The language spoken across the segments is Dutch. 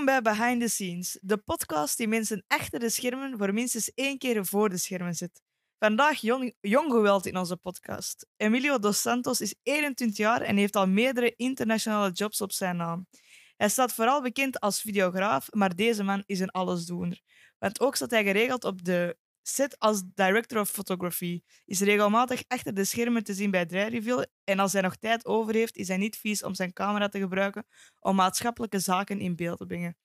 Welkom bij Behind the Scenes, de podcast die mensen achter de schermen voor minstens één keer voor de schermen zet. Vandaag jong, jong geweld in onze podcast. Emilio dos Santos is 21 jaar en heeft al meerdere internationale jobs op zijn naam. Hij staat vooral bekend als videograaf, maar deze man is een allesdoener. Want ook staat hij geregeld op de set als director of photography. Is regelmatig achter de schermen te zien bij Drijreveal en als hij nog tijd over heeft, is hij niet vies om zijn camera te gebruiken om maatschappelijke zaken in beeld te brengen.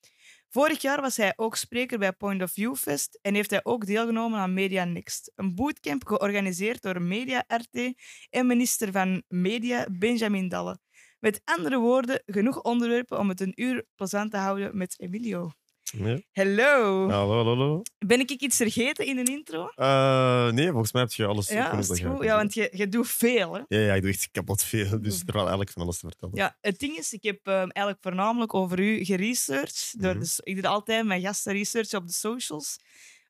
Vorig jaar was hij ook spreker bij Point of View Fest en heeft hij ook deelgenomen aan Media Next, een bootcamp georganiseerd door Media RT en minister van Media Benjamin Dalle. Met andere woorden, genoeg onderwerpen om het een uur plezant te houden met Emilio. Hallo. Hallo, hallo. Ben ik iets vergeten in een intro? Eh, nee, volgens mij heb je alles Ja, je goed? Ja, want je, je doet veel. Hè? Ja, ja, ik doe echt kapot veel, dus er was eigenlijk van alles te vertellen. Ja, het ding is, ik heb ehm, eigenlijk voornamelijk over u geresearched. Mhm. so- ik doe altijd mijn gasten research op de socials.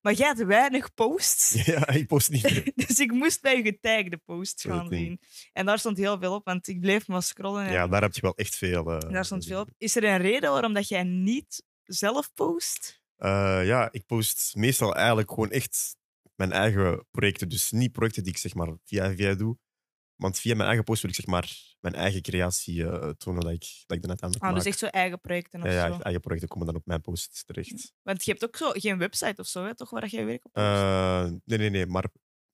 Maar jij hebt weinig posts. Ja, ik post niet. Dus ik moest bij je getagde posts gaan zien. En daar stond heel veel op, want ik bleef maar scrollen. En Ja, daar heb je wel echt veel. eh, daar stond veel op. Is er een reden waarom dat jij niet zelf post? Eh, ja, ik post meestal eigenlijk gewoon echt mijn eigen projecten. Dus niet projecten die ik zeg maar via via doe. Want via mijn eigen post wil ik zeg maar mijn eigen creatie eh, tonen dat ik, dat ik dan uiteindelijk Ah, maak. dus echt zo eigen projecten of ja, ja, zo. eigen projecten komen dan op mijn post terecht. Want je hebt ook zo geen website of zo, hè, toch, waar jij werk op post? Eh, nee, nee, nee. Maar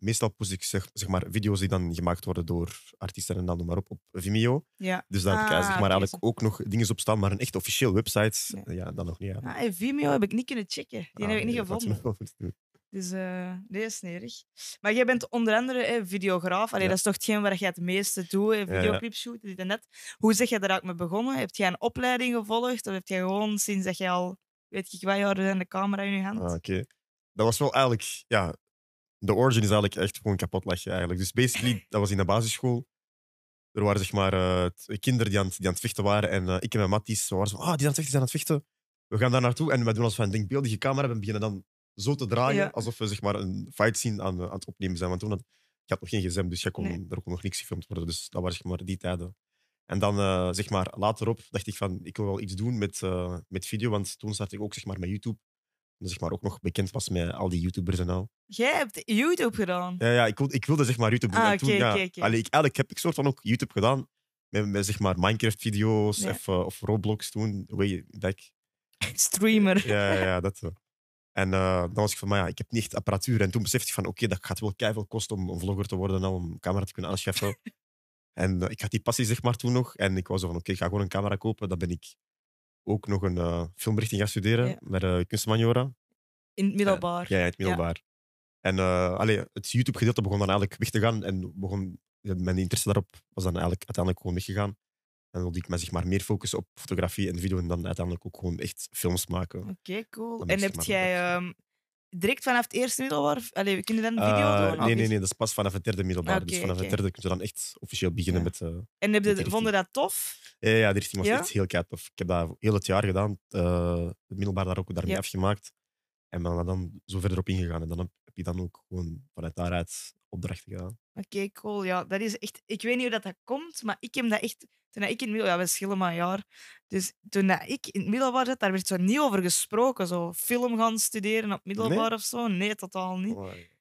meestal post ik zeg, zeg maar video's die dan gemaakt worden door artiesten en dan noem maar op op Vimeo. ja. Dus daar heb ik Ah, eh, zeg maar eigenlijk ook nog dingen op staan, maar een echt officieel website, Ja. ja, dan nog niet. Ja. Ah, en Vimeo heb ik niet kunnen checken. Die Ah, heb ik niet nee, je gevonden. Dus eh nee, is snerig. Maar jij bent onder andere hè, videograaf. Allee, Ja. Dat is toch hetgeen waar jij het meeste doet, ja. videoclips shooten, dit en dat. Hoe zeg jij daar ook mee begonnen? Heb jij een opleiding gevolgd? Of heb jij gewoon sinds dat je al, weet ik wat jaren en de camera in je hand? Ah, Oké. Dat was wel eigenlijk, ja, de origin is eigenlijk echt gewoon kapot lachen eigenlijk. Dus basically, dat was in de basisschool. Er waren zeg maar eh, kinderen die aan, het- die aan het vechten waren en eh, ik en mijn matties waren zo, ah, die aan het vechten zijn aan het vechten. We gaan daar naartoe en we doen alsof we een denkbeeldige camera hebben en beginnen dan zo te draaien, Ja. alsof we zeg maar een fight scene aan, eh, aan het opnemen zijn. Want toen had, je had nog geen gsm, dus je kon, Nee. er kon nog niks gefilmd worden. Dus dat waren zeg maar die tijden. En dan eh, zeg maar later op dacht ik van, ik wil wel iets doen met, met video, want toen startte ik ook zeg maar met YouTube. Dat zeg maar ook nog bekend was met al die YouTubers en al. Jij hebt YouTube gedaan. Ja, ja ik, wilde, ik wilde zeg maar YouTube doen. Ah, ja, allee, ik, eigenlijk heb ik soort van ook YouTube gedaan. Met, met zeg maar Minecraft-video's Ja. of, eh, of Roblox toen, way back. Streamer. Ja, ja, dat zo. En eh, dan was ik van, maar ja, ik heb niet echt apparatuur. En toen besefte ik van, oké, dat gaat wel keiveel kosten om een vlogger te worden en al, om een camera te kunnen aanschaffen. en eh, ik had die passie zeg maar toen nog. En ik was zo van, oké, ik ga gewoon een camera kopen. Dan ben ik ook nog een eh, filmrichting gaan studeren Ja. met uh, kunstmaniora. In het middelbaar. Ja, ja, het middelbaar. En eh, allee, het YouTube-gedeelte begon dan eigenlijk weg te gaan. En begon, mijn interesse daarop was dan eigenlijk uiteindelijk gewoon weggegaan. En wilde ik me zeg maar, meer focussen op fotografie en video. En dan uiteindelijk ook gewoon echt films maken. Oké, cool. En heb jij dat. Direct vanaf het eerste middelbaar... Allee, kun je dan een video Eh, doen? of nee, nee, nee, dat is pas vanaf het derde middelbaar. Oké, dus vanaf oké. het derde kun je dan echt officieel beginnen Ja. met... eh, En heb je, die vond je dat tof? ja, ja, die richting was Ja? echt heel kei tof. Ik heb dat heel het jaar gedaan. eh, het middelbaar daar ook daarmee afgemaakt. En ben dan zo verder op ingegaan. En dan heb heb je dan ook gewoon vanuit daaruit opdrachten gedaan. Oké, cool. Ja, dat is echt... Ik weet niet hoe dat, dat komt, maar ik heb dat echt... Toen ik in het middelbaar... Ja, we schillen maar een jaar. Dus toen dat ik in het middelbaar zat, daar werd zo niet over gesproken. Zo film gaan studeren op middelbaar of zo. Nee, totaal niet.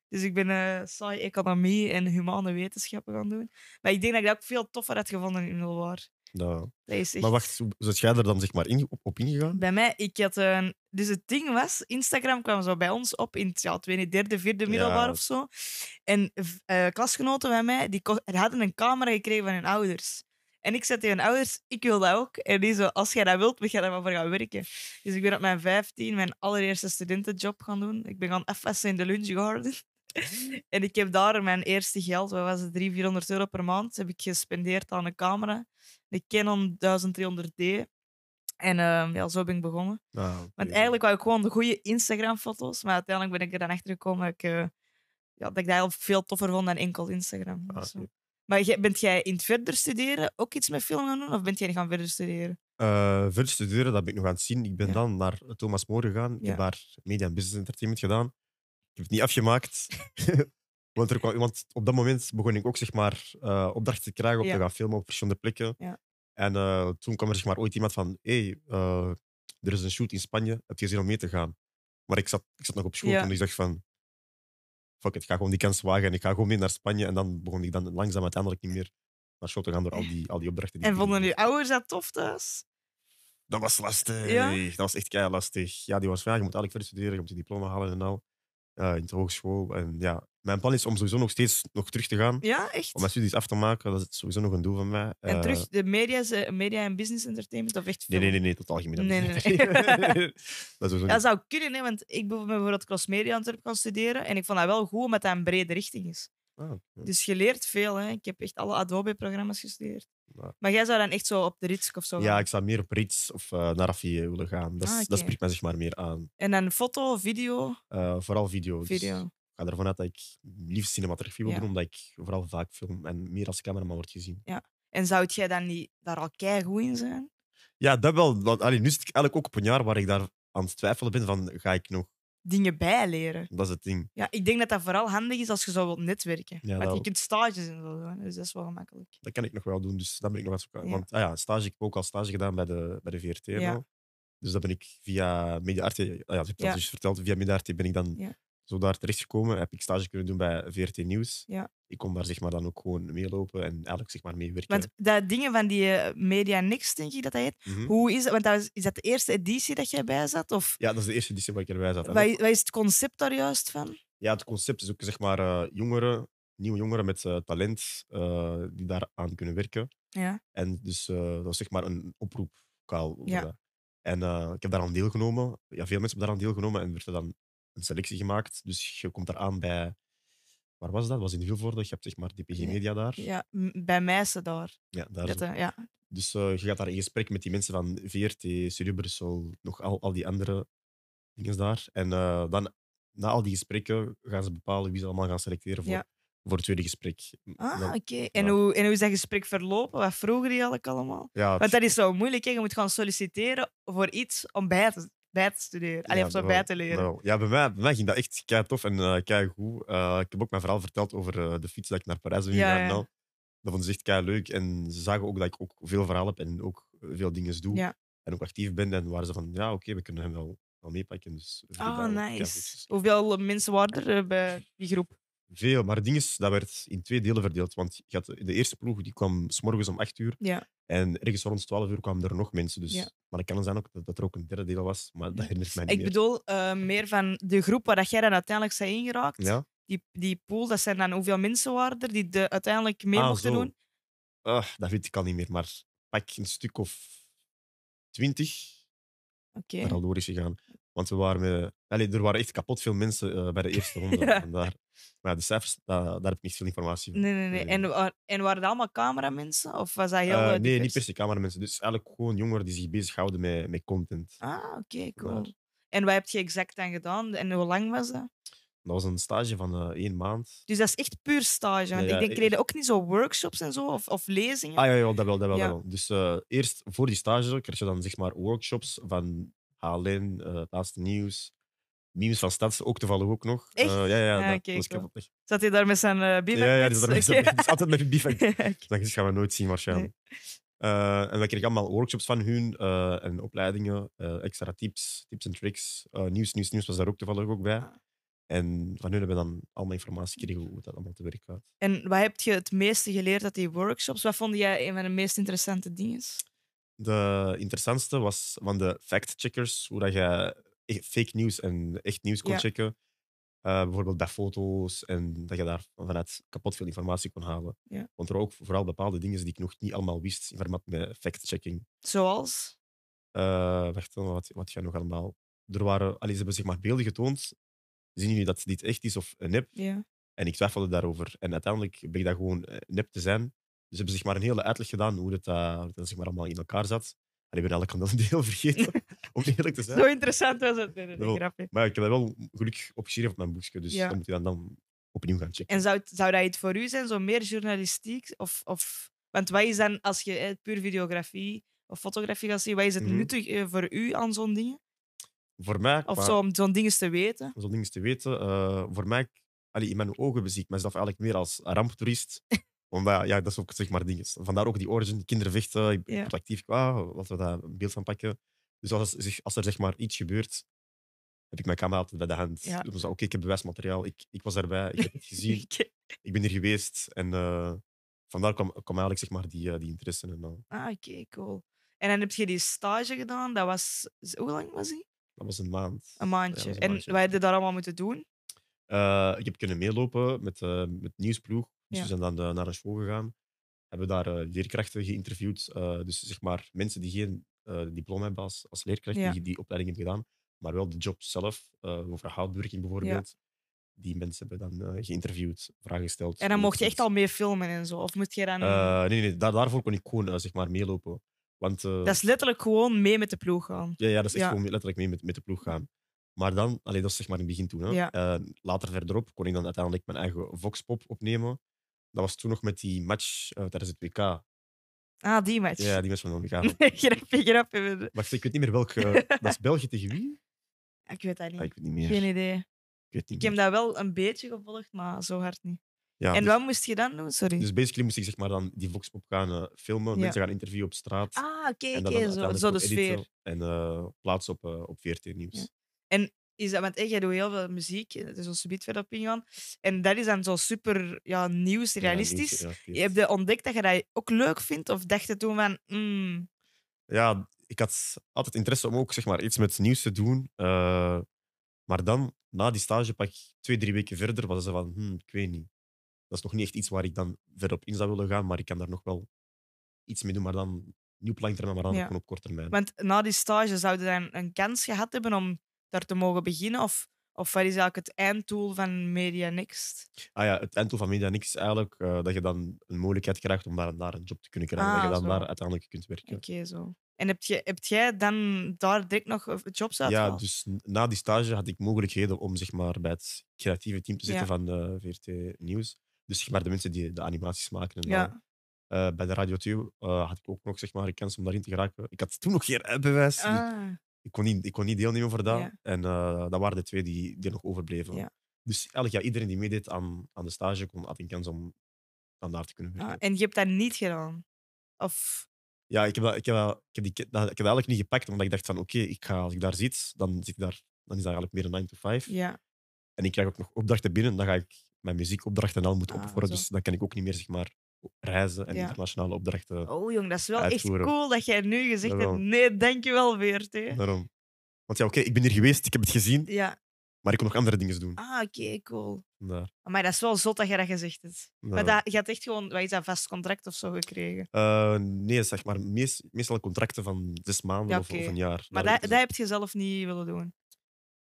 Dus ik ben eh saai economie en humane wetenschappen gaan doen. Maar ik denk dat ik dat ook veel toffer had gevonden in het middelbaar. Dat- Dat is echt... Maar wacht, zat jij er dan zeg maar in, op, op ingegaan? Bij mij, ik had een... Dus het ding was, Instagram kwam zo bij ons op in het ja, tweede, derde, vierde middelbaar Ja. of zo. En eh, klasgenoten bij mij, die hadden een camera gekregen van hun ouders. En ik zei tegen hun ouders, ik wil dat ook. En die zo, als jij dat wilt, moet je daar maar voor gaan werken. Dus ik ben op mijn 15 mijn allereerste studentenjob gaan doen. Ik ben gaan afwassen in de lunch garden. en ik heb daar mijn eerste geld, wat was het, 300, 400 euro per maand, heb ik gespendeerd aan een camera. De Canon 1300D. En ehm, ja, zo ben ik begonnen. Ah, Want eigenlijk wou ik gewoon de goede Instagram-foto's, maar uiteindelijk ben ik er dan achter gekomen dat ik, eh, ja, dat ik dat eigenlijk veel toffer vond dan enkel Instagram. Ah. Maar bent jij in het verder studeren ook iets met film gaan doen, of bent jij gaan verder studeren? Eh, verder studeren, dat ben ik nog aan het zien. Ik ben Ja. dan naar Thomas More gegaan. Ik Ja. heb daar Media en Business Entertainment gedaan. Ik heb het niet afgemaakt. want, er kwam, want op dat moment begon ik ook zeg maar, eh, opdrachten te krijgen om Ja. te gaan filmen op verschillende plekken. Ja. En eh, toen kwam er zeg maar, ooit iemand van: hey, eh, er is een shoot in Spanje, heb je zin om mee te gaan? Maar ik zat, ik zat nog op school Ja. en ik dacht van, fuck it, ik ga gewoon die kans wagen en ik ga gewoon mee naar Spanje. En dan begon ik dan langzaam uiteindelijk niet meer naar school te gaan door al die, al die opdrachten. die En vonden uw ouders dat tof thuis? Dat was lastig. Ja? Dat was echt kei lastig. Ja, die was van, ja, je moet eigenlijk verder studeren, je moet je diploma halen en al. Eh, in de hogeschool. En ja, mijn plan is om sowieso nog steeds nog terug te gaan. Ja, echt? Om mijn studies af te maken. Dat is sowieso nog een doel van mij. En Eh, terug de media, media en business entertainment of echt Nee, film? nee, nee, nee, totaal geen. Nee, nee, nee. dat sowieso Dat zou kunnen, hè, want ik ben bijvoorbeeld cross media gaan studeren en ik vond dat wel goed omdat dat een brede richting is. Ah. Dus je leert veel. Hè. Ik heb echt alle Adobe-programma's gestudeerd. Ja. Maar jij zou dan echt zo op de Ritsk of zo Ja, ik zou meer op Rits of eh, naar willen gaan. Dat, Ah, dat spreekt mij zeg maar meer aan. En dan foto, video, Eh, vooral video. Dus video. ik ga ervan uit dat ik liefst cinematografie wil Ja. doen, omdat ik vooral vaak film en meer als cameraman word gezien. En zou jij dan niet daar al keigoed in zijn? Ja, dat wel. Want, allee, nu zit ik eigenlijk ook op een jaar waar ik daar aan het twijfelen ben van, ga ik nog? Dingen bijleren. Dat is het ding. Ja, ik denk dat dat vooral handig is als je zo wilt netwerken. Ja, Want je kunt stages en zo doen, dus dat is wel gemakkelijk. Dat kan ik nog wel doen, dus dat ben ik nog het zoeken. Ja. Want ah ja, stage, ik heb ook al stage gedaan bij de, bij de VRT. Ja. Dus dat ben ik via Mediaarte, ah ja, dat heb je Ja. al dus verteld, via Mediaarte ben ik dan. Zo daar terechtgekomen. Heb ik stage kunnen doen bij VRT Nieuws. Ja. Ik kon daar zeg maar dan ook gewoon meelopen en eigenlijk zeg maar meewerken. Want dat dingen van die eh, Media Next, denk ik dat dat heet. Mhm. Hoe is dat? Want dat is, is dat de eerste editie dat jij bij zat? Of Ja, dat is de eerste editie waar ik erbij zat. Wat, is- wat is het concept daar juist van? ja, het concept is ook zeg maar eh, jongeren, nieuwe jongeren met eh, talent die daaraan kunnen werken. Ja. En dus dat was zeg maar een oproepkaal. over Ja. En ik heb daaraan deelgenomen. Ja, veel mensen hebben daaraan deelgenomen en werd er dan een selectie gemaakt. Dus je komt daar aan bij. Waar was dat? Was in Vilvoorde. Je hebt zeg maar DPG. Media daar. Ja, bij Meissen daar. Ja, daar Dat, eh, ja. Dus uh, je gaat daar in gesprek met die mensen van VRT, Studio Brussel, nog al, al die andere dingen daar. En uh, dan, na al die gesprekken, gaan ze bepalen wie ze allemaal gaan selecteren voor, Ja. voor het tweede gesprek. Ah, oké. En, hoe, en hoe is dat gesprek verlopen? Wat vroegen die eigenlijk allemaal? ja, Want dat is zo moeilijk. Hè? Je moet gaan solliciteren voor iets om bij te, bij te studeren. Allee, Ja, of zo bij te leren. Ja, bij mij, bij mij ging dat echt kei tof en uh, kei goed. Uh, ik heb ook mijn verhaal verteld over uh, de fiets dat ik naar Parijs ben Ja. Dat vonden ze echt kei leuk. En ze zagen ook dat ik ook veel verhaal heb en ook veel dingen doe. En ook actief ben. En waren ze van, ja, oké, we kunnen hem wel, wel meepakken. Dus Ah, ook nice. Hoeveel mensen waren er eh, bij die groep? Veel, maar het ding is, dat werd in twee delen verdeeld. Want je had de eerste ploeg die kwam s morgens om 8 uur. Ja. En ergens rond 12 uur kwamen er nog mensen. Dus, Ja. Maar het kan zijn ook dat, dat er ook een derde deel was. Maar dat herinnert mij niet Ik meer. bedoel eh, meer van de groep waar dat jij dan uiteindelijk zijn ingeraakt. Ja? Die, die pool, dat zijn dan hoeveel mensen waren er die de, uiteindelijk mee Ah, mochten zo. doen? Ah, dat weet ik al niet meer. Maar pak een stuk of twintig Oké. naar al door is gegaan. Want we waren met, allee, er waren echt kapot veel mensen eh, bij de eerste ronde. Ja. Vandaar. Maar ja, de cijfers, daar, daar heb ik niet veel informatie van. Nee, nee, nee. En, en waren dat allemaal cameramensen? Of was dat heel eh, nee, divers? niet per se cameramensen. Dus eigenlijk gewoon jongeren die zich bezighouden met, met content. Ah, oké, cool. En wat heb je exact dan gedaan? En hoe lang was dat? Dat was een stage van één maand. Dus dat is echt puur stage. Want Ja, ik denk, kregen ook niet zo workshops en zo? Of, of lezingen? Ah ja, ja dat wel, dat wel. Dat wel. Dus eerst voor die stage kreeg je dan zeg maar workshops van HLN, het laatste nieuws, memes van Stads, ook toevallig ook nog. Echt? Eh, ja, ja, Ah, dat, is cool. echt. Zat hij daar met zijn uh, bivak? Ja, ja, die die is- die is altijd met bivak. Oké. Dat gaan we nooit zien waarschijnlijk. Eh, en wij kregen allemaal workshops van hun eh, en opleidingen, eh, extra tips, tips en tricks. Eh, nieuws, nieuws, nieuws was daar ook toevallig ook bij. Ah. En van hun hebben we dan allemaal informatie gekregen hoe dat allemaal te werk gaat. En wat heb je het meeste geleerd uit die workshops? Wat vond jij een van de meest interessante dingen? De interessantste was van de fact-checkers, hoe dat je e- fake nieuws en echt nieuws kon Ja. checken. Eh, bijvoorbeeld bij foto's en dat je daar vanuit kapot veel informatie kon halen. Ja. Want er waren ook vooral bepaalde dingen die ik nog niet allemaal wist in verband met fact-checking. Zoals? Eh, wacht, wat, wat ga je nog allemaal? Er waren, allee, ze hebben zeg maar beelden getoond. Zien jullie dat dit echt is of een nep? Ja. En ik twijfelde daarover. En uiteindelijk bleek dat gewoon eh, nep te zijn. Dus ze hebben zeg maar een hele uitleg gedaan hoe het zeg maar allemaal in elkaar zat. En ik ben eigenlijk een deel vergeten, om eerlijk te zijn. Zo interessant was het. Nee, nee, nee, grapje. Maar ik heb dat wel gelukkig opgeschreven op mijn boekje. Dus Ja. dan moet je dan, dan opnieuw gaan checken. En zou, zou dat iets voor u zijn, zo meer journalistiek? Of, of, want wat is dan, als je eh, puur videografie of fotografie gaat zien, wat is het Mhm. nuttig eh, voor u aan zo'n dingen? Voor mij, Of zo, om zo'n dingen te weten? om zo'n dingen te weten, eh, voor mij, allee, in mijn ogen zie ik mezelf eigenlijk meer als ramptoerist. Omdat, ja, dat is ook zeg maar dingen. Vandaar ook die origin, kinderen vechten, ik Ja. actief, ah, laten we daar een beeld van pakken. Dus als, als er zeg maar iets gebeurt, heb ik mijn camera altijd bij de hand. Ja. Dus oké, ik heb bewijsmateriaal, ik, ik was erbij, ik heb het gezien, ik ben hier geweest. En eh, vandaar kwam, kwam eigenlijk zeg maar die, eh, die interesse. En, eh, Ah, oké, cool. En dan heb je die stage gedaan. Dat was... Hoe lang was die? dat was een maand. Een maandje. een en maandje. wij hadden daar allemaal moeten doen. Ik heb kunnen meelopen met, met nieuwsploeg. Dus Ja. we zijn dan eh, naar een school gegaan. Hebben daar eh, leerkrachten geïnterviewd. eh, dus zeg maar mensen die geen diploma hebben als, als leerkracht, Ja. die die opleiding hebben gedaan, maar wel de job zelf, over houtwerking bijvoorbeeld. Die mensen hebben dan geïnterviewd, vragen gesteld. En dan mocht je echt al mee filmen en zo. Of moet je dan... Nee, nee, daar, daarvoor kon ik gewoon zeg maar meelopen. Want dat is letterlijk gewoon mee met de ploeg gaan. ja, ja, dat is echt gewoon letterlijk mee met, met de ploeg gaan. Maar dan, allee, dat is zeg maar in het begin toen. Hè. Ja. Later verderop kon ik dan uiteindelijk mijn eigen Voxpop opnemen. Dat was toen nog met die match eh, tijdens het WK. Ah, die match. Ja, die match van de WK. Grapje, grapje. Wacht, ik weet niet meer welke. dat is België tegen wie? Ik weet dat niet. Ah, ik weet niet meer. Geen idee. Ik weet niet Ik heb dat wel een beetje gevolgd, maar zo hard niet. Ja, en dus, wat moest je dan doen? Sorry. dus basically moest ik zeg maar dan die Voxpop gaan eh, filmen, Ja. mensen gaan interviewen op straat. ah, oké, en oké. zo, zo de sfeer. En eh, plaatsen op, eh, op VRT Nieuws. Ja. Is dat, want echt, jij doet heel veel muziek, het is ons gebied verder op ingaan. En dat is dan zo super ja, ja, je hebt je ontdekt dat je dat ook leuk vindt? Of dacht je toen van, mm, ja, ik had altijd interesse om ook zeg maar, iets met nieuws te doen. eh, maar dan, na die stage, pak twee, drie weken verder, was ze van, hm, ik weet niet. Dat is nog niet echt iets waar ik dan verder op in zou willen gaan, maar ik kan daar nog wel iets mee doen. Maar dan niet op lang termijn, maar dan Ja. op korte termijn. Want na die stage zouden dan een kans gehad hebben om daar te mogen beginnen? Of, of wat is eigenlijk het einddoel van Media Next? Ah ja, het einddoel van Media is eigenlijk eh, dat je dan een mogelijkheid krijgt om daar, daar een job te kunnen krijgen. Ah, dat je dan zo. daar uiteindelijk kunt werken. Oké, zo. En heb, je, heb jij dan daar direct nog eh, jobs uit Ja, dus na die stage had ik mogelijkheden om zeg maar, bij het creatieve team te zitten Ja. van eh, VRT Nieuws. Dus zeg maar, de mensen die de animaties maken. En Ja. Eh, bij de Radio 2 eh, had ik ook nog zeg maar, een kans om daarin te geraken. Ik had toen nog geen rijbewijs. dus Ah, ik, kon niet, ik kon niet deelnemen voor dat. Ja. En eh, dat waren de twee die, die nog overbleven. Ja. Dus eigenlijk, ja, iedereen die meedeed aan, aan de stage kon, had een kans om dan daar te kunnen werken. ah, en je hebt dat niet gedaan? Of... Ja, ik heb, dat, ik, heb dat, ik, heb die, dat, ik heb dat eigenlijk niet gepakt, omdat ik dacht van oké, ik ga als ik daar zit, dan, zit ik daar, dan is dat eigenlijk meer een 9 to 5. Ja. En ik krijg ook nog opdrachten binnen, dan ga ik mijn muziekopdrachten al moeten Ah, opvoeren. Dus dan kan ik ook niet meer zeg maar, reizen en Ja. internationale opdrachten. Oh jong, dat is wel echt Uitvoeren. cool dat jij nu gezegd hebt, nee, dankjewel VRT. Daarom. Want ja, oké, ik ben hier geweest, ik heb het gezien, Ja, maar ik kon nog andere dingen doen. ah, oké, cool. Maar dat is wel zot dat je dat gezegd hebt. Maar dat, je had echt gewoon, wat is dat, vast contract of zo gekregen? Eh, nee, zeg maar, meest, meestal contracten van zes maanden Ja, of, oké. of een jaar. Maar Daar- dat, dat heb je zelf niet willen doen.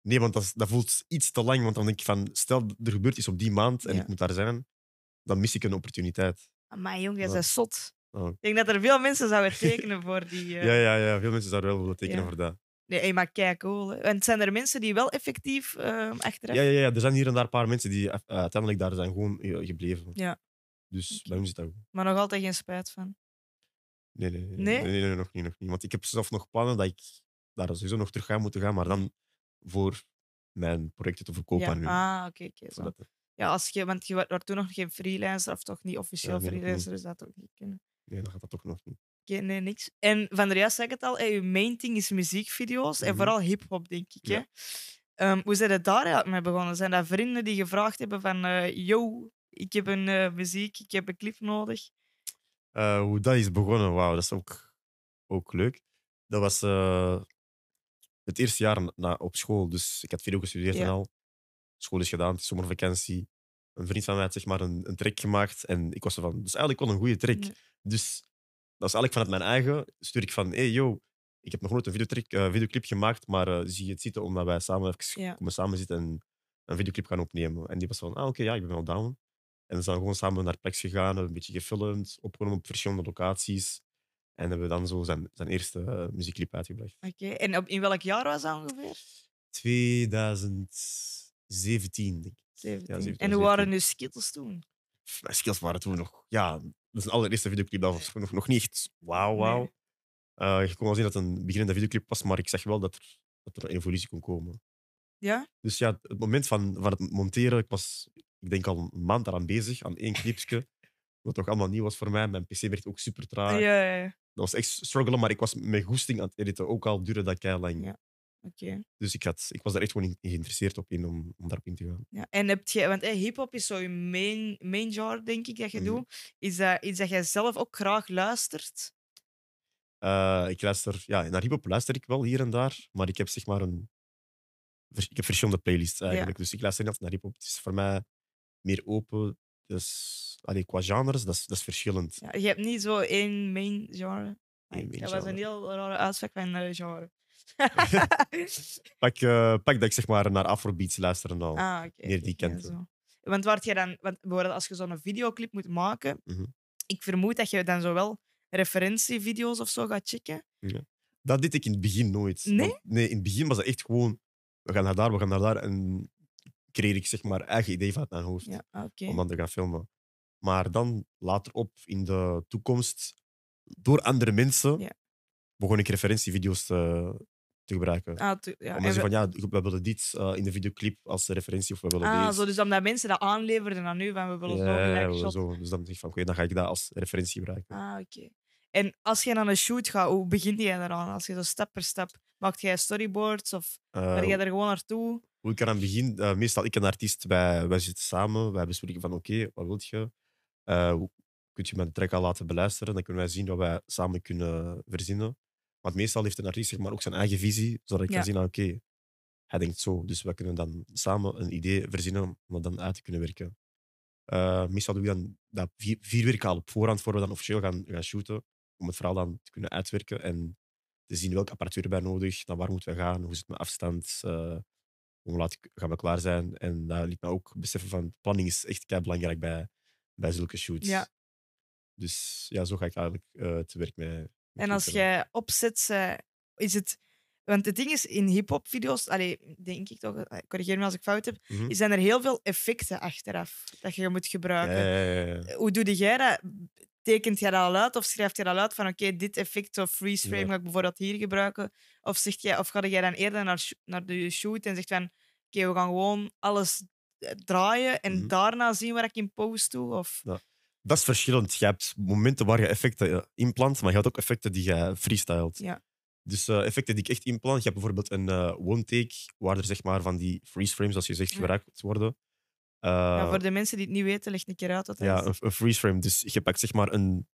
Nee, want dat, is- dat voelt iets te lang. Want dan denk ik van, stel er gebeurt iets op die maand en Ja. ik moet daar zijn, dan mis ik een opportuniteit. Maar jong, jij Ja. bent zot. Oh. Ik denk dat er veel mensen zouden tekenen voor die... eh, Ja, ja, ja. Veel mensen zouden wel willen tekenen Ja. voor dat. Nee, maar kijk, cool. hè. En zijn er mensen die wel effectief eh, achteraf... Ja, ja, ja, er zijn hier en daar een paar mensen die eh, uiteindelijk daar zijn gewoon eh, gebleven. Ja. Dus bij ons is dat goed. Maar nog altijd geen spijt van. Nee nee nee, Nee? nee, nee, nee, nog niet, nog niet. Want ik heb zelf nog plannen dat ik daar sowieso nog terug ga moeten gaan, maar dan voor mijn projecten te verkopen Ja. aan. Ah, oké, oké. Ja, als je, want je wa- wordt toen nog geen freelancer, of toch niet officieel Ja, freelancer, is dat ook niet kunnen. nee, dan gaat dat toch nog niet. Oké, nee, niks. En van der Juist zei ik het al, je main thing is muziekvideo's en Mhm. vooral hip-hop, denk ik. Hè? Ehm, hoe zijn het daar eigenlijk mee begonnen? Zijn dat vrienden die gevraagd hebben van, eh, yo, ik heb een eh, muziek, ik heb een clip nodig? Eh, hoe dat is begonnen, wauw, dat is ook, ook leuk. Dat was het eerste jaar na, na- op school. Dus ik had video gestudeerd Ja. en al. School is gedaan, het is zomervakantie. Een vriend van mij had zeg maar een, een track gemaakt. En ik was zo van, dat is eigenlijk wel een goede track. Ja. Dus dat is eigenlijk vanuit mijn eigen. Stuur ik van, hey yo, ik heb nog nooit een videotrack, eh, videoclip gemaakt, maar eh, zie je het zitten omdat wij samen even Ja. komen samen zitten en een videoclip gaan opnemen. En die was van, ah oké, ja, ik ben wel down. En we zijn gewoon samen naar Plex gegaan, hebben een beetje gefilmd, opgenomen op verschillende locaties. En hebben dan zo zijn, zijn eerste eh, muziekclip uitgebracht. Oké, en op, in welk jaar was dat ongeveer? 2017, denk ik. 17. 17, en hoe waren 17. nu skills toen? Skills waren toen nog... Ja, dat is een allereerste videoclip. Dat was nog, nog niet echt wauw, wauw. Nee. Eh, je kon wel zien dat het een beginnende videoclip was, maar ik zag wel dat er, dat er een evolutie kon komen. Ja? Dus ja, het moment van, van het monteren, ik was, ik denk al een maand daaraan bezig, aan één clipje. Wat nog allemaal nieuw was voor mij. Mijn PC werd ook super traag. Ja, ja, ja. Dat was echt struggelen, maar ik was met goesting aan het editen. Ook al duurde dat kei lang. Dus ik, had, ik was daar echt gewoon in, in geïnteresseerd op in om, om daarop in te gaan. Ja. En heb je, want hip-hop is zo je main, main genre, denk ik, dat je Mhm. doet. Is dat iets dat jij zelf ook graag luistert? Eh, ik luister, ja, naar hip-hop luister ik wel hier en daar, maar ik heb zeg maar een. Ik heb verschillende playlists eigenlijk. Dus ik luister niet altijd naar hip-hop. Het is voor mij meer open. Dus allee, qua genres, dat is, dat is verschillend. Ja, je hebt niet zo één main genre. Eén main dat was een heel rare uitspraak van eh, genre. Pak, eh, pak dat ik zeg maar naar Afrobeats luister en al. ah, meer die ja, zo. Want waar je dan, want bijvoorbeeld als je zo'n videoclip moet maken, Mhm. ik vermoed dat je dan zowel referentievideo's of zo gaat checken. Dat deed ik in het begin nooit. Nee? Want, nee, in het begin was het echt gewoon. We gaan naar daar, we gaan naar daar. En kreeg ik zeg maar eigen idee vanuit mijn hoofd. Ja, ah, om dan te gaan filmen. Maar dan later op in de toekomst, door andere mensen, Ja. Begon ik referentievideo's te, te gebruiken. Ah, tu- ja. Te we- zeggen van ja, we willen dit eh, in de videoclip als referentie of we willen ah, deze. zo, dus omdat mensen dat aanleverden aan u, van we willen zo Ja, gelijk ja, ja, shot. zo. Dus dan denk ik van oké, dan ga ik dat als referentie gebruiken. Ah, oké. En als je aan een shoot gaat, hoe begin jij eraan? Als je zo stap per stap, maakt jij storyboards of Eh, ben jij er gewoon naartoe? hoe ik eraan begin, eh, meestal ik en de artiest, wij, wij zitten samen, wij bespreken van oké, wat wil je? Eh, hoe kun je mijn track al laten beluisteren? Dan kunnen wij zien wat wij samen kunnen verzinnen. Want meestal heeft een artiest zeg maar, ook zijn eigen visie, zodat ik Ja. kan zien, ah, oké, hij denkt zo. Dus wij kunnen dan samen een idee verzinnen om dat dan uit te kunnen werken. Eh, meestal doe ik dan dat vier, vier weken al op voorhand, voor we dan officieel gaan, gaan shooten, om het verhaal dan te kunnen uitwerken en te zien welke apparatuur bij nodig, naar waar moeten we gaan, hoe zit het met afstand, eh, hoe laat gaan we klaar zijn. En dat liet me ook beseffen van planning is echt kei belangrijk bij, bij zulke shoots. Ja. Dus ja, zo ga ik eigenlijk eh, te werk met. En als jij opzet, is het. Want het ding is, in hip-hop video's, allee, denk ik toch, eh, corrigeer me als ik fout heb, Mhm. zijn er heel veel effecten achteraf dat je moet Ja, gebruiken. ja, ja, ja. Hoe doe jij dat? Tekent jij dat al uit of schrijft je dat al uit van oké, dit effect of freeze frame Ja. ga ik bijvoorbeeld hier gebruiken? Of, zegt jij, of ga jij dan eerder naar, naar de shoot en zegt van oké, we gaan gewoon alles eh, draaien en Mhm. daarna zien wat ik in post doe? Of... Dat is verschillend. Je hebt momenten waar je effecten eh, inplant, maar je hebt ook effecten die je freestylt. Ja. Dus eh, effecten die ik echt inplant, je hebt bijvoorbeeld een eh, one take, waar er zeg maar van die freeze frames, zoals je zegt, Ja. gebruikt worden. Ja, voor de mensen die het niet weten, leg een keer uit wat dat Ja, is. een, een freeze frame. Dus je pakt zeg maar een,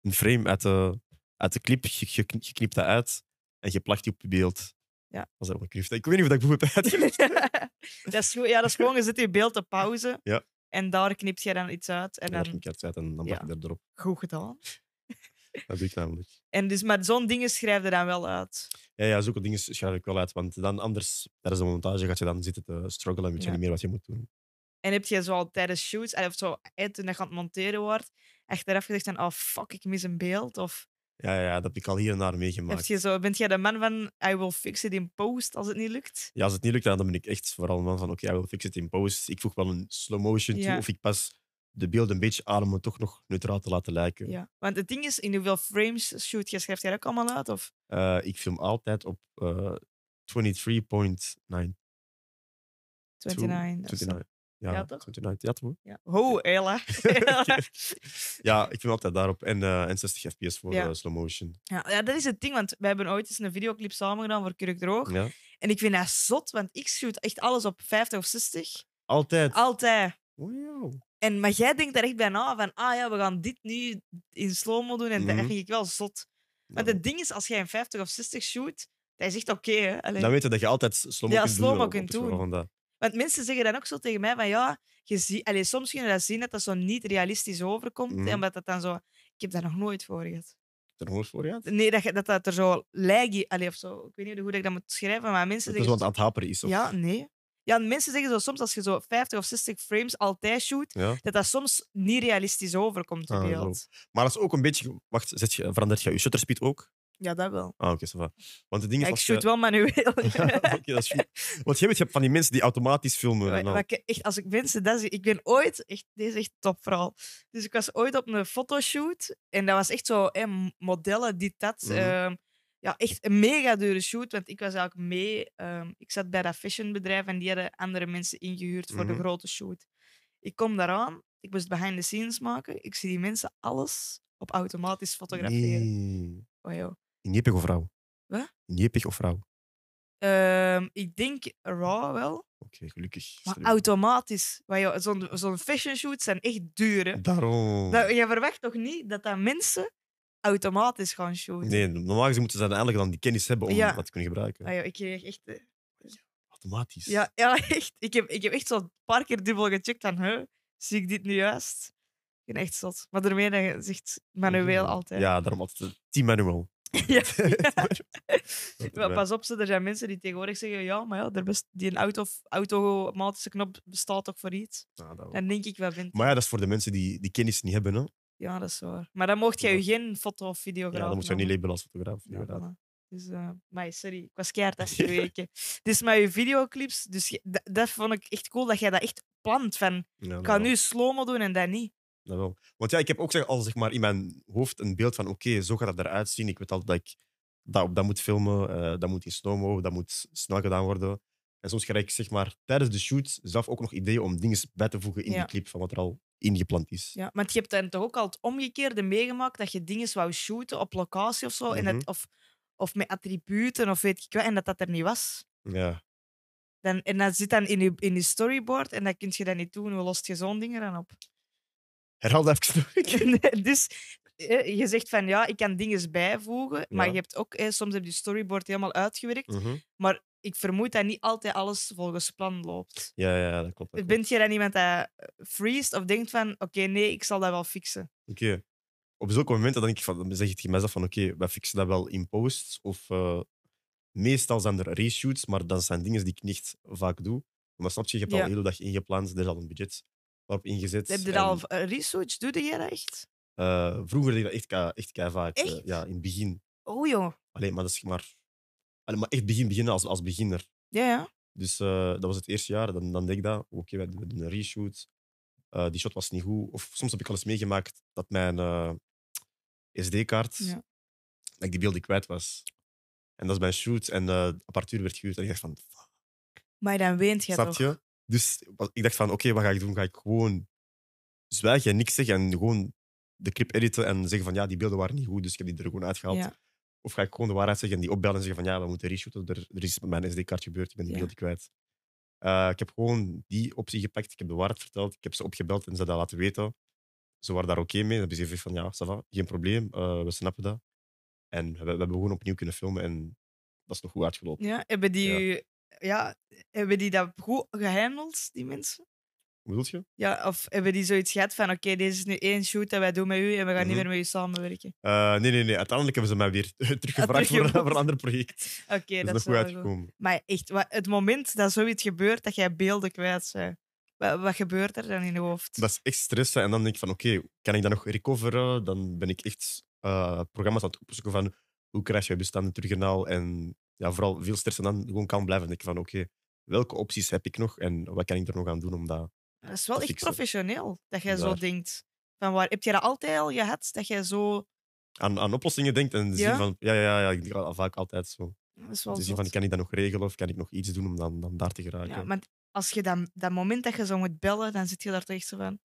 een frame uit de, uit de clip, je, je, je knipt dat uit en je plakt die op je beeld. Ja. Als dat ook een Ik weet niet of ik goed heb uitgelegd. dat, is, goed- ja, dat is gewoon, je zet je beeld op pauze Ja. En daar knipt je dan iets uit. En dan dan, knip je het uit en dan Ja. plak je erop. goed gedaan. Dat doe ik namelijk. En dus met zo'n dingen schrijf je dan wel uit. Ja, ja, zulke dingen schrijf ik wel uit. Want dan anders, tijdens de montage, gaat je dan zitten te struggelen en weet je Ja. niet meer wat je moet doen. En heb je zo al tijdens shoots, of zo, toen je aan het monteren wordt, achteraf gezegd van, oh fuck, ik mis een beeld? Of Ja, ja, dat heb ik al hier en daar heb meegemaakt. je zo, bent jij de man van, I will fix it in post als het niet lukt? Ja, als het niet lukt, dan ben ik echt vooral een man van, oké, I will fix it in post. Ik voeg wel een slow motion toe, of ik pas de beelden een beetje aan om het toch nog neutraal te laten lijken. Ja. Want het ding is, in hoeveel frames shoot je, schrijft jij dat ook allemaal uit? Of? Eh, ik film altijd op eh 23.9. 29. of zo. 29. Ja, toch? 29. Ja, toch? Ja. Ho, Ella. ja, ik film altijd daarop. En, eh, en 60 fps voor Ja. eh, slow motion. ja, ja, dat is het ding, want we hebben ooit eens een videoclip samen gedaan voor Kurk Droog. Ja. En ik vind dat zot, want ik shoot echt alles op 50 of 60. Altijd. Altijd. Wow. En, maar jij denkt er echt bij na van, ah ja, we gaan dit nu in slow-mo doen. En dat Mhm. vind ik wel zot. Want het ding is, als jij een 50 of 60 shoot, dat is echt oké. hè. Dan weet je dat je altijd slow-mo Ja, kunt slow-mo doen. kunt doen. Dat. Want mensen zeggen dan ook zo tegen mij van, ja, je zie, allee, soms kun je dat zien dat dat zo niet realistisch overkomt. hè, Mhm. omdat dat dan zo... Ik heb daar nog nooit voor gehad. Er eens voor je? Nee, dat, dat dat er zo lijkt, allee, of zo. Ik weet niet hoe ik dat moet schrijven, maar mensen Dat is zeggen... wat aan het haperen is. Of? Ja, nee. Ja, mensen zeggen zo soms als je zo 50 of 60 frames altijd shoot, Ja. dat dat soms niet realistisch overkomt in Ah, zo. beeld. Maar dat is ook een beetje... Wacht, zet je, verandert je je shutter speed ook? Ja, dat wel. Ah, oké, va. Want het ding Ja, is... ik als shoot je- wel manueel. Oké, dat is goed. Want je weet, je hebt van die mensen die automatisch filmen. Maar- maar ik- echt, als ik mensen dat zie, ik ben ooit, echt, deze is echt top vooral. Dus ik was ooit op een fotoshoot en dat was echt zo hè, modellen, dit, dat. Mhm. ehm, ja, echt een mega dure shoot, want ik was eigenlijk mee. ehm, ik zat bij dat fashionbedrijf en die hadden andere mensen ingehuurd voor de Mhm. grote shoot. Ik kom daaraan Ik moest behind the scenes maken. Ik zie die mensen alles op automatisch fotograferen. Nee. Oh, joh. JPEG of RAW? Wat? JPEG of RAW? Ehm, ik denk raw wel, Oké, gelukkig. maar automatisch. Joh, Zo'n zo'n fashion shoot zijn echt duur. hè. Daarom. Dat, je verwacht toch niet dat dat mensen automatisch gaan shooten? Nee, normaal gezien moeten ze uiteindelijk dan die kennis hebben om Ja. dat te kunnen gebruiken. Ah, joh, ik kreeg echt... eh, Automatisch. Ja, ja, echt. Ik heb, ik heb echt zo'n paar keer dubbel gecheckt van, huh, zie ik dit nu juist? Ik ben echt zot. Maar daarmee dat je zegt manueel altijd. Ja, daarom altijd eh, team manual. Ja. Pas op, er zijn mensen die tegenwoordig zeggen, ja, maar ja, er best, die een auto, automatische knop bestaat toch voor iets? Ja, dat denk ik wel, Maar ja, dat is voor de mensen die die kennis niet hebben. Hè? Ja, dat is waar. Maar dan mocht jij Ja. geen foto of videograaf Ja, dan moet je niet labelen als fotograaf. Ja, inderdaad. voilà. Dus, eh maar sorry, ik was keihard afgeweken. dus met je videoclips, dus dat, vond ik echt cool, dat jij dat echt plant. Van, ik wel. nu slow-mo doen en dat niet. Want ja, ik heb ook zeg, al zeg maar, in mijn hoofd een beeld van oké, zo gaat dat eruit zien. Ik weet al dat ik dat, op dat moet filmen, eh, dat moet in slow-mo, dat moet snel gedaan worden. En soms krijg ik zeg maar, tijdens de shoot zelf ook nog ideeën om dingen bij te voegen in Ja. die clip van wat er al ingepland is. Ja, want je hebt dan toch ook al het omgekeerde meegemaakt dat je dingen wou shooten op locatie of zo, en Mhm. het, of, of met attributen of weet ik wat, en dat dat er niet was. Ja. Dan, en dat zit dan in je, in je storyboard en dat kun je dan niet doen. Hoe lost je zo'n dingen dan op? Herhaal dat even. Dus je zegt van ja, ik kan dingen bijvoegen, maar Ja. je hebt ook, soms heb je storyboard helemaal uitgewerkt. Mhm. Maar ik vermoed dat niet altijd alles volgens plan loopt. Ja, ja, dat klopt. dat klopt. Bent je dan iemand dat eh, freest of denkt van oké, nee, ik zal dat wel fixen? Oké. Op zulke momenten dan denk ik van, dan zeg ik tegen mezelf van oké, wij fixen dat wel in post. Of eh, meestal zijn er reshoots, maar dat zijn dingen die ik niet vaak doe. Maar snap je, je hebt al Ja. de hele dag ingepland, er is al een budget waarop ingezet. Heb je En, al uh, research? Doe jij dat echt? eh, vroeger deed ik dat echt, ka- echt kei vaak. eh, Echt? ja, in het begin. Oh joh. Alleen, maar dat is maar, allee, maar echt begin, beginnen als, als beginner. Ja, ja. Dus eh, dat was het eerste jaar. Dan, dan deed ik dat. Oké, we doen we doen een reshoot. Eh, die shot was niet goed. Of soms heb ik al eens meegemaakt dat mijn eh, SD-kaart, Ja. dat ik die beelden kwijt was. En dat is bij een shoot en eh, de apparatuur werd gehuurd. En ik dacht van, fuck, Maar dan weent je snap toch? je? Dus ik dacht van, oké, wat ga ik doen? Ga ik gewoon zwijgen en niks zeggen en gewoon de clip editen en zeggen van, ja, die beelden waren niet goed, dus ik heb die er gewoon uitgehaald. Ja. Of ga ik gewoon de waarheid zeggen en die opbellen en zeggen van, ja, we moeten reshooten, er, er is met mijn SD-kaart gebeurd, ik ben die beelden kwijt. Eh, ik heb gewoon die optie gepakt, ik heb de waarheid verteld, ik heb ze opgebeld en ze dat laten weten. Ze waren daar oké mee. Dan hebben ze gezegd van, ja, ça va, geen probleem, eh, we snappen dat. En we, we hebben gewoon opnieuw kunnen filmen en dat is nog goed uitgelopen. Ja, hebben die, Ja. Ja, hebben die dat goed gehandeld, die mensen? Hoe bedoel je? Ja, of hebben die zoiets gehad van oké, deze is nu één shoot dat wij doen met u en we gaan niet Mhm. meer met u samenwerken? Eh, nee, nee, nee. Uiteindelijk hebben ze mij weer teruggevraagd voor, teruggevraagd. voor een ander project. Oké, dat is dat nog is goed goed. Maar echt, het moment dat zoiets gebeurt, dat jij beelden kwijt bent, wat, wat gebeurt er dan in je hoofd? Dat is echt stressen. En dan denk ik van, oké, kan ik dat nog recoveren? Dan ben ik echt eh, programma's aan het opzoeken van hoe krijg je bestanden terug en al. En ja, vooral veel stress en dan gewoon kan blijven. Dan denk ik van, oké, welke opties heb ik nog en wat kan ik er nog aan doen om dat... Dat is wel echt professioneel dat jij zo denkt. Van waar, heb je dat altijd al gehad? Dat jij zo. Aan, aan oplossingen denkt en zien Ja? van, ja, ja, ja, ik denk al vaak altijd zo. Dat is wel Te zien van, kan ik dat nog regelen of kan ik nog iets doen om dan, dan daar te geraken? Ja, maar als je dat, dat moment dat je zo moet bellen, dan zit je daar toch echt zo van.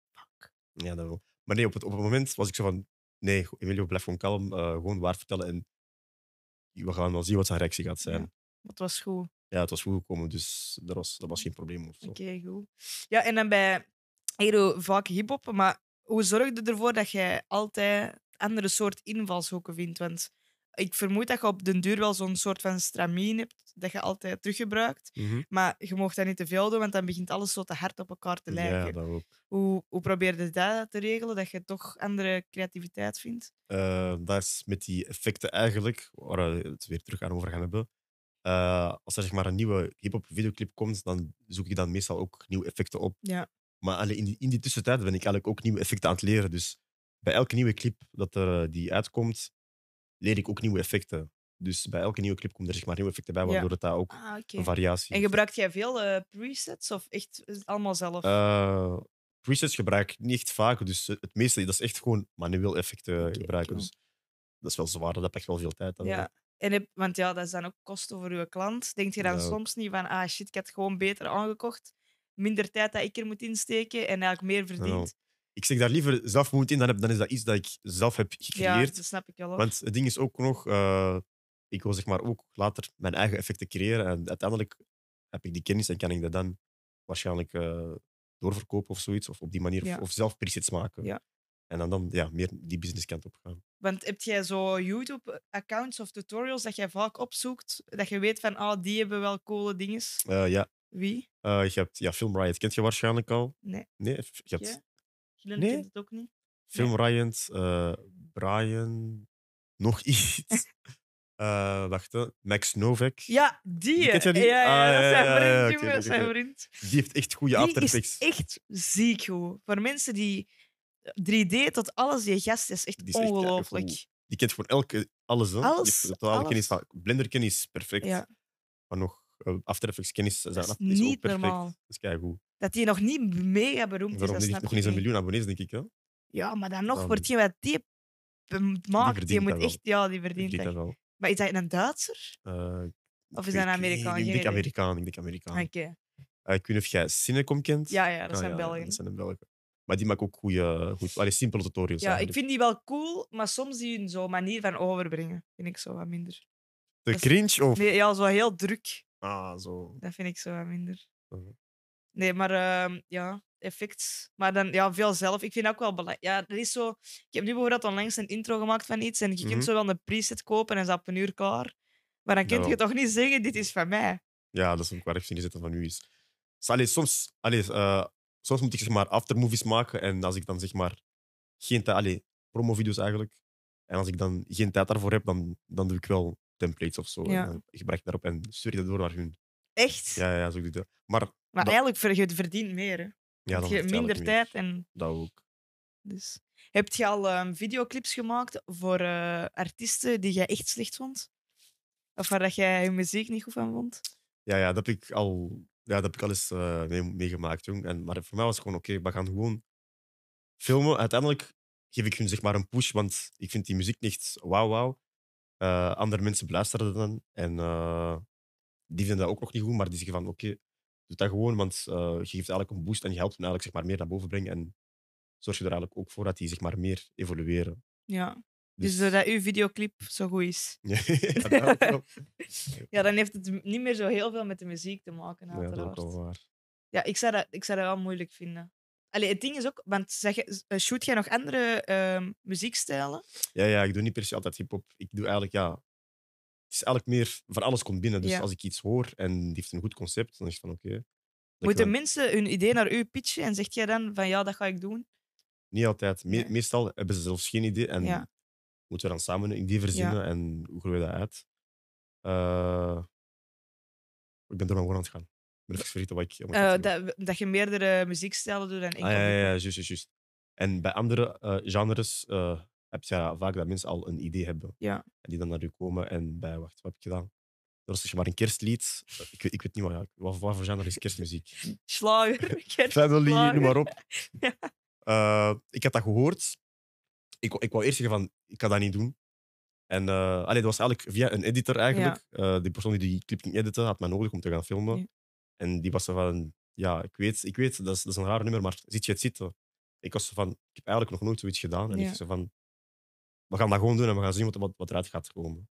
Ja, dat wel. Maar nee, op het, op het moment was ik zo van... Nee, Emilio, blijf gewoon kalm. eh, gewoon waar vertellen. En we gaan wel zien wat zijn reactie gaat zijn. Ja. Dat was goed. Ja, het was goed gekomen, dus dat was, dat was geen probleem. Oké, goed. Ja, en dan bij Hero vaak hip-hop. Maar hoe zorg je ervoor dat je altijd andere soort invalshoeken vindt? Want ik vermoed dat je op den duur wel zo'n soort van stramien hebt dat je altijd teruggebruikt. Mhm. Maar je mag dat niet te veel doen, want dan begint alles zo te hard op elkaar te lijken. Ja, dat ook. Hoe, hoe probeer je dat te regelen, dat je toch andere creativiteit vindt? Eh, dat is met die effecten eigenlijk, waar we het weer terug aan over gaan hebben. Eh, als er zeg maar een nieuwe hip-hop videoclip komt, dan zoek ik dan meestal ook nieuwe effecten op. Ja. Maar in, die, in die tussentijd ben ik eigenlijk ook nieuwe effecten aan het leren. Dus bij elke nieuwe clip dat er, eh, die uitkomt, leer ik ook nieuwe effecten. Dus bij elke nieuwe clip komen er zeg maar nieuwe effecten bij, waardoor het daar ook Ah, een variatie En heeft. gebruikt jij veel eh, presets of echt is het allemaal zelf? Eh, presets gebruik ik niet echt vaak, dus het meeste dat is echt gewoon manueel effecten gebruiken. Dus dat is wel zwaar, dat echt wel veel tijd. dan wel. ja. En heb, want ja, dat is dan ook kosten voor je klant. Denk je dan soms niet van, ah shit, ik had het gewoon beter aangekocht. Minder tijd dat ik er moet insteken en eigenlijk meer verdiend. Ik zeg daar liever zelfmoed in, dan, heb, dan is dat iets dat ik zelf heb Ja, gecreëerd. dat snap ik wel. Want het ding is ook nog, eh, ik wil zeg maar ook later mijn eigen effecten creëren. En uiteindelijk heb ik die kennis en kan ik dat dan waarschijnlijk eh, doorverkopen of zoiets. Of op die manier, Ja. of, of zelf presets maken. Ja. En dan, dan ja, meer die businesskant op gaan. Want heb jij zo YouTube-accounts of tutorials dat jij vaak opzoekt, dat je weet van, ah, die hebben wel coole dingen? Eh, ja, Wie? je hebt ja, Film Riot, kent je waarschijnlijk al? Nee. Nee, je hebt? Gillen Nee. kent het ook niet. Film Riot, eh, Brian, nog iets. Eh, wacht, hè. Max Novak. Ja, die. Die kent jij die? Ja, ja, Ah, dat is ja, zijn ja, vriend, is zijn vriend. Die heeft echt goede Die After is echt ziek goed. Voor mensen die 3D tot alles, die gast is echt Die is ongelooflijk. Die kent gewoon elke, alles. Hè. Alles, totale kennis is perfect. Ja, Maar nog eh, After Effects kennis zijn dat is is ook niet perfect. normaal. Dat is keigoed. Dat die nog niet mega beroemd is, Waarom dat niet, nog niet een miljoen abonnees, denk ik. Hè? Ja, maar dan nog, Dan- voor hetgeen wat die maakt, die, moet wel. echt... Ja, die Die verdient verdient dat. wel. Maar is dat een Duitser? Eh, Of is dat een Amerikaan? Ik denk. Amerikaan. Ik denk Amerikaan. Oké. Eh, ik weet niet of jij Cinecom kent. Ja, ja, dat Ah, zijn ja, Belgen. Dat zijn de Belgen. Maar die maken ook goede, goed, allee, simpele tutorials. Ja, ik vind die wel cool, maar soms die hun zo manier van overbrengen vind ik zo wat minder. De dat is- cringe of... Nee, ja, zo heel druk. Ah, zo. Dat vind ik zo wat minder. Nee, maar ehm, ja, effects. Maar dan ja, veel zelf. Ik vind ook wel belangrijk. Ja, er is zo... Ik heb nu bijvoorbeeld onlangs een intro gemaakt van iets en je Mhm. kunt zo wel een preset kopen en is dat op een uur klaar. Maar dan kun je toch niet zeggen, dit is van mij. Ja, dat is ook waar ik zetten van nu is. Dus, allee, soms, allee, eh, soms moet ik zeg maar aftermovies maken en als ik dan zeg maar geen tijd, allee, promovideo's eigenlijk. En als ik dan geen tijd daarvoor heb, dan, dan doe ik wel templates of zo. Ja. En dan gebruik ik daarop en stuur ik dat door naar hun. Echt. Ja, ja, zo doe ik dat. Maar maar dat- eigenlijk ver- je verdient meer. Hè. ja, Want dan je minder meer. tijd en Dat ook. Dus. Heb je al ehm, videoclips gemaakt voor eh, artiesten die jij echt slecht vond? Of waar dat jij je muziek niet goed van vond? Ja, ja, dat heb ik al, ja, dat heb ik al eens eh, mee- meegemaakt. Jong. En, maar voor mij was het gewoon oké, we gaan gewoon filmen. Uiteindelijk geef ik hun zeg maar een push, want ik vind die muziek niet wauw wauw. Eh, andere mensen beluisteren dan en die vinden dat ook nog niet goed, maar die zeggen van oké, doe dat gewoon, want eh, je geeft eigenlijk een boost en je helpt hen eigenlijk zeg maar, meer naar boven brengen en zorg je er eigenlijk ook voor dat die zeg maar, meer evolueren. Ja. Dus doordat uw videoclip zo goed is. ja, dat Ja, dan heeft het niet meer zo heel veel met de muziek te maken, ja, dat is ook uiteraard. wel waar. Ja, ik zou dat, ik zou dat wel moeilijk vinden. Allee, het ding is ook, want zeg, je- eh, shoot jij nog andere ehm, muziekstijlen? Ja, ja, ik doe niet per se altijd hip-hop. Ik doe eigenlijk, ja. Het is eigenlijk meer van alles komt binnen. Dus Ja. als ik iets hoor en die heeft een goed concept, dan is het van oké. dat Moeten kan. mensen hun idee naar u pitchen en zegt jij dan van ja, dat ga ik doen? Niet altijd. Me- Nee. Meestal hebben ze zelfs geen idee en Ja. moeten we dan samen een idee verzinnen en hoe groeien we dat uit. Eh, ik ben door mijn woord aan het gaan. Ik ben even vergeten wat ik. wat ik Eh, had gezegd. dat, dat je meerdere muziekstijlen doet dan enkel Ah, ja, ja, juist, juist, juist. En bij andere eh, genres eh, heb je ja, vaak dat mensen al een idee hebben. Ja. En die dan naar u komen. En bij, wacht, wat heb ik gedaan? Dat was zeg maar een kerstlied. Ik, weet- ik weet niet wat, ja, wat, wat voor genre is kerstmuziek. Slager. Family, noem maar op. Ja. Eh, ik had dat gehoord. Ik, wou- ik wou eerst zeggen van, ik kan dat niet doen. En eh allee, dat was eigenlijk via een editor eigenlijk. Eh, die persoon die die clip ging editen, had mij nodig om te gaan filmen. Ja. En die was van, ja, ik weet, ik weet dat, is, dat is een raar nummer, maar ziet je het zitten? Ik was van, ik heb eigenlijk nog nooit zoiets gedaan. En Ja. ik zei van, we gaan dat gewoon doen en we gaan zien wat, wat, wat eruit gaat komen.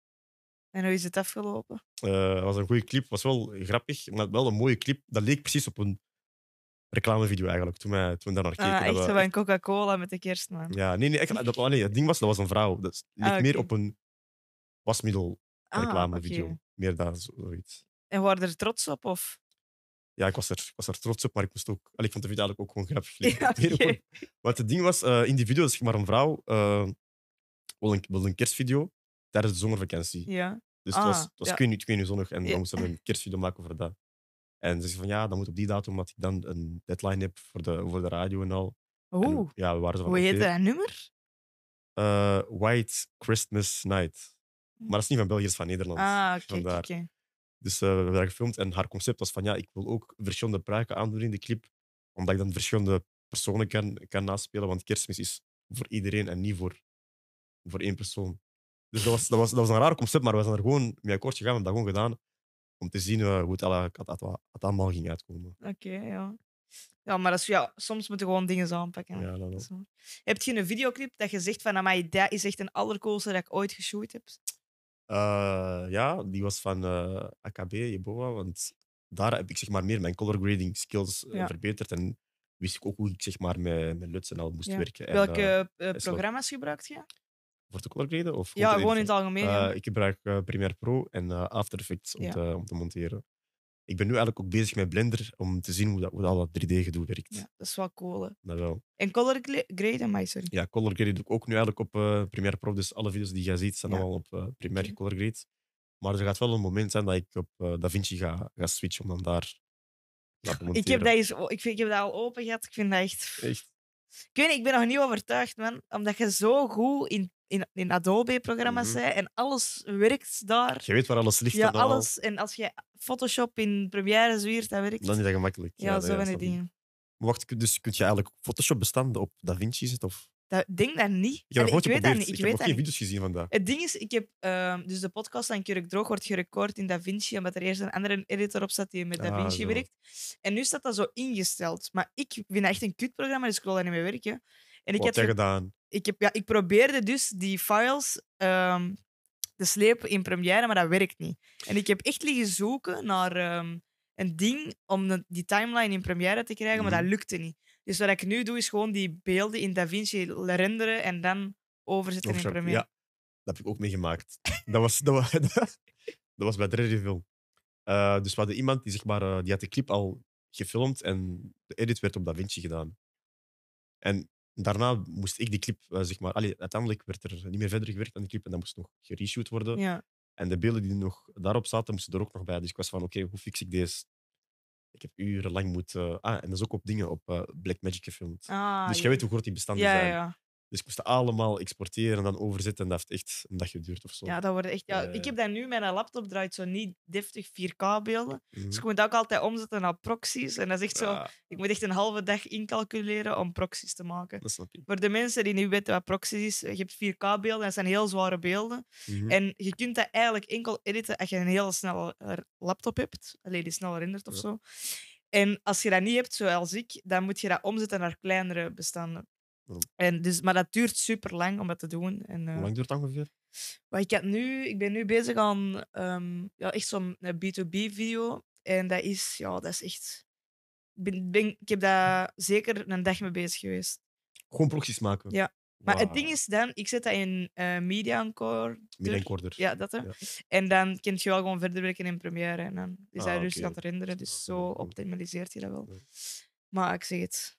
En hoe is het afgelopen? Eh, Het was een goede clip, was wel grappig, maar wel een mooie clip. Dat leek precies op een reclamevideo eigenlijk, toen, wij, toen we daar naar keken. Ah, echt zo van Coca-Cola met de kerstman. Ja, nee, nee, echt, dat, nee, het ding was, dat was een vrouw. Dat leek Ah, meer oké. op een wasmiddel Ah, reclamevideo. Meer daar, zo- zoiets. En waren er trots op? Of? Ja, ik was, er, ik was er trots op, maar ik moest ook... allee, ik vond de video eigenlijk ook gewoon grappig. Leek Ja, meer een- Want het ding was, eh, in die video is maar een vrouw eh wilde een, wilde een kerstvideo tijdens de zomervakantie. Ja. Dus het was, Ah, het was ja. ik ik weet niet zonnig en Ja. dan moesten we een kerstvideo maken voor dat. En ze zei van ja, dat moet op die datum, omdat ik dan een deadline heb voor de, voor de radio en al. En Oeh, ja, we waren zo van, hoe heet oké. dat nummer? Eh, White Christmas Night. Maar dat is niet van België, dat is van Nederland. Ah, oké, oké. vandaar. oké. Dus eh, we hebben daar gefilmd en haar concept was van ja, ik wil ook verschillende pruiken aandoen in de clip, omdat ik dan verschillende personen kan, kan naspelen, want kerstmis is voor iedereen en niet voor, voor één persoon. Dus dat was, dat, was, dat was een raar concept, maar we zijn er gewoon mee akkoord gegaan, we hebben dat gewoon gedaan, om te zien eh, hoe het, alle, het, het, het allemaal ging uitkomen. Oké, ja. Ja, maar dat is, ja, soms moeten gewoon dingen aanpakken. Ja, dat. Heb je een videoclip dat je zegt van, amai, dat is echt een allercoolste dat ik ooit geshoot heb? Eh, ja, die was van eh, AKB, Jeboa. Want daar heb ik zeg maar meer mijn color grading skills Ja. verbeterd. En wist ik ook hoe ik zeg maar met, met LUTs en al moest Ja. werken. En, Welke programma's gebruikt je? Voor color graden? Of Ja, gewoon in het algemeen. ja. Eh, ik gebruik eh, Premiere Pro en eh, After Effects om, Ja. te, om te monteren. Ik ben nu eigenlijk ook bezig met Blender om te zien hoe dat, hoe dat, al dat 3D-gedoe werkt. Ja, dat is wel cool. hè. Dat wel. En color gra- grade, maar sorry. Ja, color grade doe ik ook nu eigenlijk op eh, Premiere Pro. Dus alle video's die jij ziet, zijn Ja. allemaal op eh, Premiere Oké. color grade. Maar er gaat wel een moment zijn dat ik op eh, DaVinci ga, ga switchen om dan daar te Ik heb, monteren. dat eens, ik, vind, ik heb dat al open gehad. Ik vind dat echt... Echt? Ik weet niet, ik ben nog niet overtuigd, man. Omdat je zo goed in, in, in Adobe-programma's bent en alles werkt daar. Je weet waar alles ligt Ja, en al. alles. En als je Photoshop in Premiere zwiert, dat werkt. Dan is dat gemakkelijk. ja, zo van die dingen. Maar wacht, dus kun je eigenlijk Photoshop-bestanden op DaVinci zetten? Of... Dat, denk dat niet. Ik weet dat niet. Ik, Ik heb weet nog geen niet. video's gezien vandaag. Het ding is, ik heb ehm, dus de podcast van Kurk Droog wordt gerecord in DaVinci, omdat er eerst een andere editor op zat die met Ah, DaVinci zo. werkt. En nu staat dat zo ingesteld. Maar ik vind dat echt een kutprogramma, dus ik wil daar niet mee werken. En ik, Wat heb je ge- gedaan? Ik, heb, ja, ik probeerde dus die files ehm, te slepen in Premiere, maar dat werkt niet. En ik heb echt liggen zoeken naar ehm, een ding om de- die timeline in Premiere te krijgen, maar Mhm. dat lukte niet. Dus wat ik nu doe, is gewoon die beelden in DaVinci renderen en dan overzetten in? Premiere. Ja, dat heb ik ook meegemaakt. dat, was, dat, was, dat was bij de Reveal. Eh dus we hadden iemand die, zeg maar, eh, die had de clip al gefilmd en de edit werd op DaVinci gedaan. En daarna moest ik die clip, eh, zeg maar... Allee, uiteindelijk werd er niet meer verder gewerkt aan die clip en dat moest nog gereshoot worden. Ja. En de beelden die nog daarop zaten, moesten er ook nog bij. Dus ik was van, oké, hoe fix ik deze? Ik heb urenlang moeten... Ah, en dat is ook op dingen, op eh, Blackmagic gefilmd. Ah, dus je ja. weet hoe groot die bestanden ja, ja, zijn. Dus ik moest dat allemaal exporteren en dan overzetten. En dat heeft echt een dag geduurd of zo. ja, dat wordt echt. Ja, ja. Ik heb dat nu, mijn laptop draait zo niet deftig 4K-beelden. Mhm. Dus ik moet dat ook altijd omzetten naar proxies. En dat is echt zo. Ja, Ik moet echt een halve dag incalculeren om proxies te maken. dat snap ik. Voor de mensen die niet weten wat proxies is, je hebt 4K-beelden, dat zijn heel zware beelden. Mhm. En je kunt dat eigenlijk enkel editen als je een hele snelle eh, laptop hebt, alleen die sneller rendert of Ja. zo. En als je dat niet hebt, zoals ik, dan moet je dat omzetten naar kleinere bestanden. En dus, maar dat duurt super lang om dat te doen. En, eh, Hoe lang duurt dat ongeveer? maar ik, had nu, ik ben nu bezig aan ehm, ja, echt zo'n eh, B2B-video. En dat is, ja, dat is echt. Ik, ben, ben- ik heb daar zeker een dag mee bezig geweest. Gewoon proxies maken. Ja. Maar het ding is dan, ik zet dat in eh Media Encoder. Media encoder. Ja, dat hè. Ja. En dan kun je wel gewoon verder werken in Premiere. En dan is Ah, oké. rustig aan het renderen. Dus Ja, zo optimaliseert hij dat wel. Ja. Maar ik zeg het.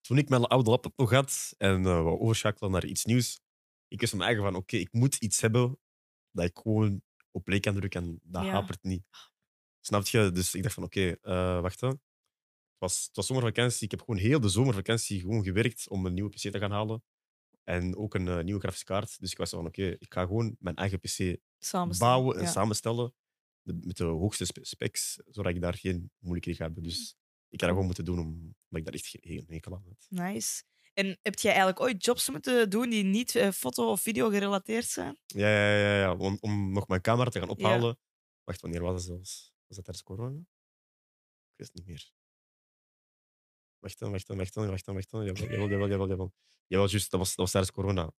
Toen ik mijn oude laptop nog had en eh wou overschakelen naar iets nieuws, ik wist van mijn eigen van, oké, ik moet iets hebben dat ik gewoon op play kan drukken en dat Ja. hapert niet. Snap je? Dus ik dacht van, oké, eh, wacht. Hè. Het, was, het was zomervakantie. Ik heb gewoon heel de zomervakantie gewoon gewerkt om een nieuwe PC te gaan halen. En ook een eh, nieuwe grafische kaart. Dus ik was van, oké, ik ga gewoon mijn eigen PC bouwen en ja. samenstellen de- met de hoogste spe- specs, zodat ik daar geen moeilijkheden ga hebben. Dus ik ga dat gewoon moeten doen, om- omdat ik daar echt geen hekel aan had. Nice. En heb jij eigenlijk ooit jobs moeten doen die niet eh, foto of video gerelateerd zijn? Ja, ja, ja, ja. Om, om nog mijn camera te gaan ophalen. Wacht, wanneer was dat zelfs? Was dat tijdens corona? Ik weet het niet meer. Wacht dan, wacht dan, wacht dan, wacht dan, wacht dan. Jawel, jawel, jawel, jawel. Jawel, jawel juist, dat was, dat was tijdens corona.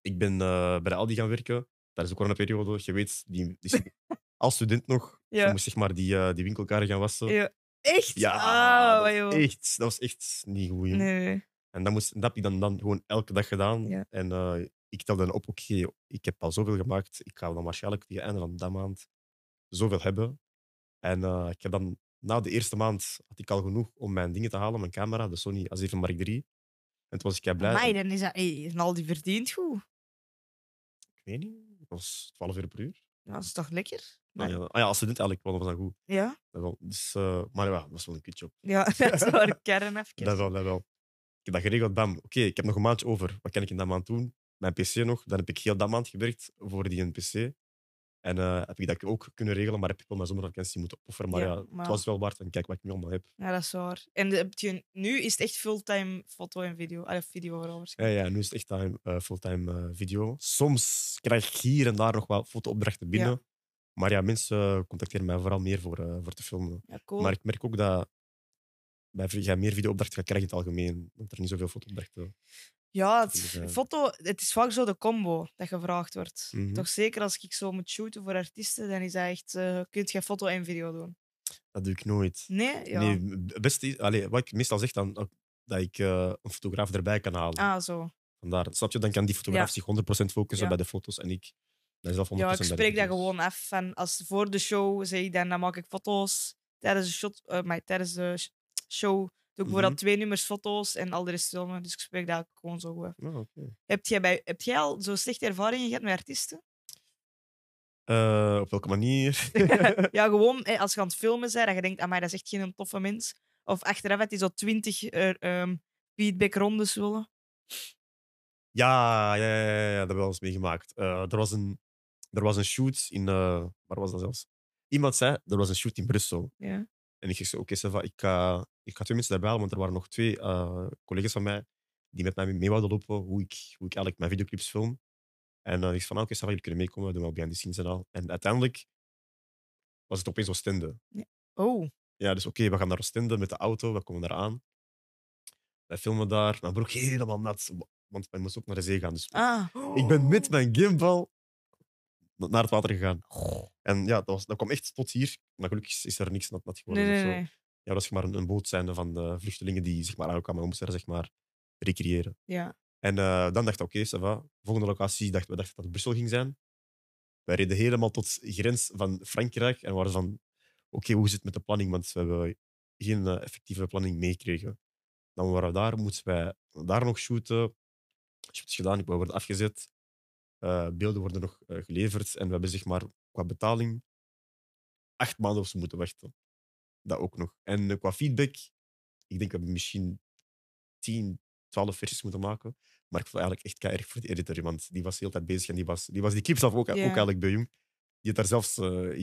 Ik ben eh, bij de Aldi gaan werken, tijdens de coronaperiode. Je weet, die, die, als student nog, Ja. je moest zeg maar die, eh die winkelkarren gaan wassen. Ja. Echt? Ja, Ah, dat, joh. was echt, dat was echt niet goed. Nee. En dat, moest, dat heb ik dan, dan gewoon elke dag gedaan. Ja. En eh, ik telde dan op, oké, ik heb al zoveel gemaakt. Ik ga dan waarschijnlijk tegen het einde van dat maand zoveel hebben. En eh, ik heb dan, na de eerste maand had ik al genoeg om mijn dingen te halen, mijn camera, de Sony A7 Mark III. En toen was ik kei blij. Amai, dan is dat... Hey, is al die verdient goed. Ik weet niet, dat was 12 euro per uur. Ja, dat is toch lekker? Ah, ja, ah ja, als student eigenlijk wel, dat was dan goed. Ja? Dat wel. Dus, eh, maar ja, dat was wel een kutjob. Ja, dat is wel een kern even. Dat wel, dat wel. Ik heb dat geregeld, bam. Oké, ik heb nog een maandje over. Wat kan ik in dat maand doen? Mijn PC nog. Dan heb ik heel dat maand gewerkt voor die een PC. En eh, heb ik dat ook kunnen regelen, maar heb ik wel mijn zomervakantie moeten opofferen. Maar Ja, ja, maar- het was wel waard. En kijk wat ik nu allemaal heb. Ja, dat is waar. En heb je, nu is het echt fulltime foto en video. Ah, video vooral Ja, waarschijnlijk. ja, nu is het echt time, eh, fulltime video. Soms krijg ik hier en daar nog wel fotoopdrachten binnen. Ja. Maar ja, mensen contacteren mij vooral meer voor, eh, voor te filmen. Ja, cool. Maar ik merk ook dat bij je meer videoopdrachten gaat krijgen in het algemeen. Dat er niet zoveel fotoopdrachten Ja, het, zijn. foto, het is vaak zo de combo dat gevraagd wordt. Mhm. Toch zeker als ik zo moet shooten voor artiesten, dan is dat echt, eh kun je foto en video doen. Dat doe ik nooit. Nee? Ja. Nee, het beste is, wat ik meestal zeg, dan, dat ik eh, een fotograaf erbij kan halen. Ah, zo. Vandaar, snap je? Dan kan die fotograaf Ja. zich 100% focussen Ja. bij de foto's en ik ben zelf 100% Ja, ik spreek dat gewoon af. Van als voor de show zeg ik dan, dan maak ik foto's. Tijdens de, shot, eh, maar tijdens de sh- show doe ik bijvoorbeeld Mhm. twee nummers foto's en al de rest filmen. Dus ik spreek dat gewoon zo goed. Ah, oké. Heb jij, bij, heb jij al zo slechte ervaringen gehad met artiesten? Eh, op welke manier? ja, gewoon hè, als je aan het filmen bent, dat je denkt, amai, dat is echt geen toffe mens. Of achteraf dat die zo twintig feedbackrondes willen. Ja, ja, ja, ja, dat hebben we wel eens meegemaakt. Eh, er, was een, er was een shoot in. eh, waar was dat zelfs? Iemand zei, er was een shoot in Brussel. Ja. En ik zeg zo, oké, Sava, ik, ga, ik ga twee mensen daarbij halen, want er waren nog twee eh, collega's van mij die met mij mee wilden lopen, hoe ik, hoe ik eigenlijk mijn videoclips film. En dan ik zei van, ah, oké, Sava, jullie kunnen meekomen, we doen wel behind the scenes en al. En uiteindelijk was het opeens Oostende. Oh, Ja, dus oké, we gaan naar Oostende met de auto, we komen daar aan. Wij filmen daar, mijn broek helemaal nat, want wij moesten ook naar de zee gaan. Dus ah. ik ben met mijn gimbal naar het water gegaan. En ja, dat, was, dat kwam echt tot hier. Maar gelukkig is er niks nat, nat geworden. Nee, of nee, zo. Ja, dat was maar een, een boot zijnde van de vluchtelingen die zeg maar, aankwamen. We moesten zeg maar, recreëren. Ja. En eh, dan dacht ik, oké, va. Volgende locatie dachten we dachten dat het Brussel ging zijn. Wij reden helemaal tot de grens van Frankrijk en waren van, oké, hoe zit het met de planning? Want we hebben geen eh, effectieve planning meegekregen. Dan waren we daar, moesten wij daar nog shooten. Shoots gedaan, we worden afgezet. Eh, beelden worden nog eh, geleverd. En we hebben zeg maar qua betaling acht maanden of zo moeten wachten. Dat ook nog. En eh, qua feedback, ik denk dat we misschien 10, 12 versies moeten maken. Maar ik voel eigenlijk echt erg voor de editor, want die was de hele tijd bezig en die was die, was die clip zelf ook, ook eigenlijk bij jong. Die had daar zelfs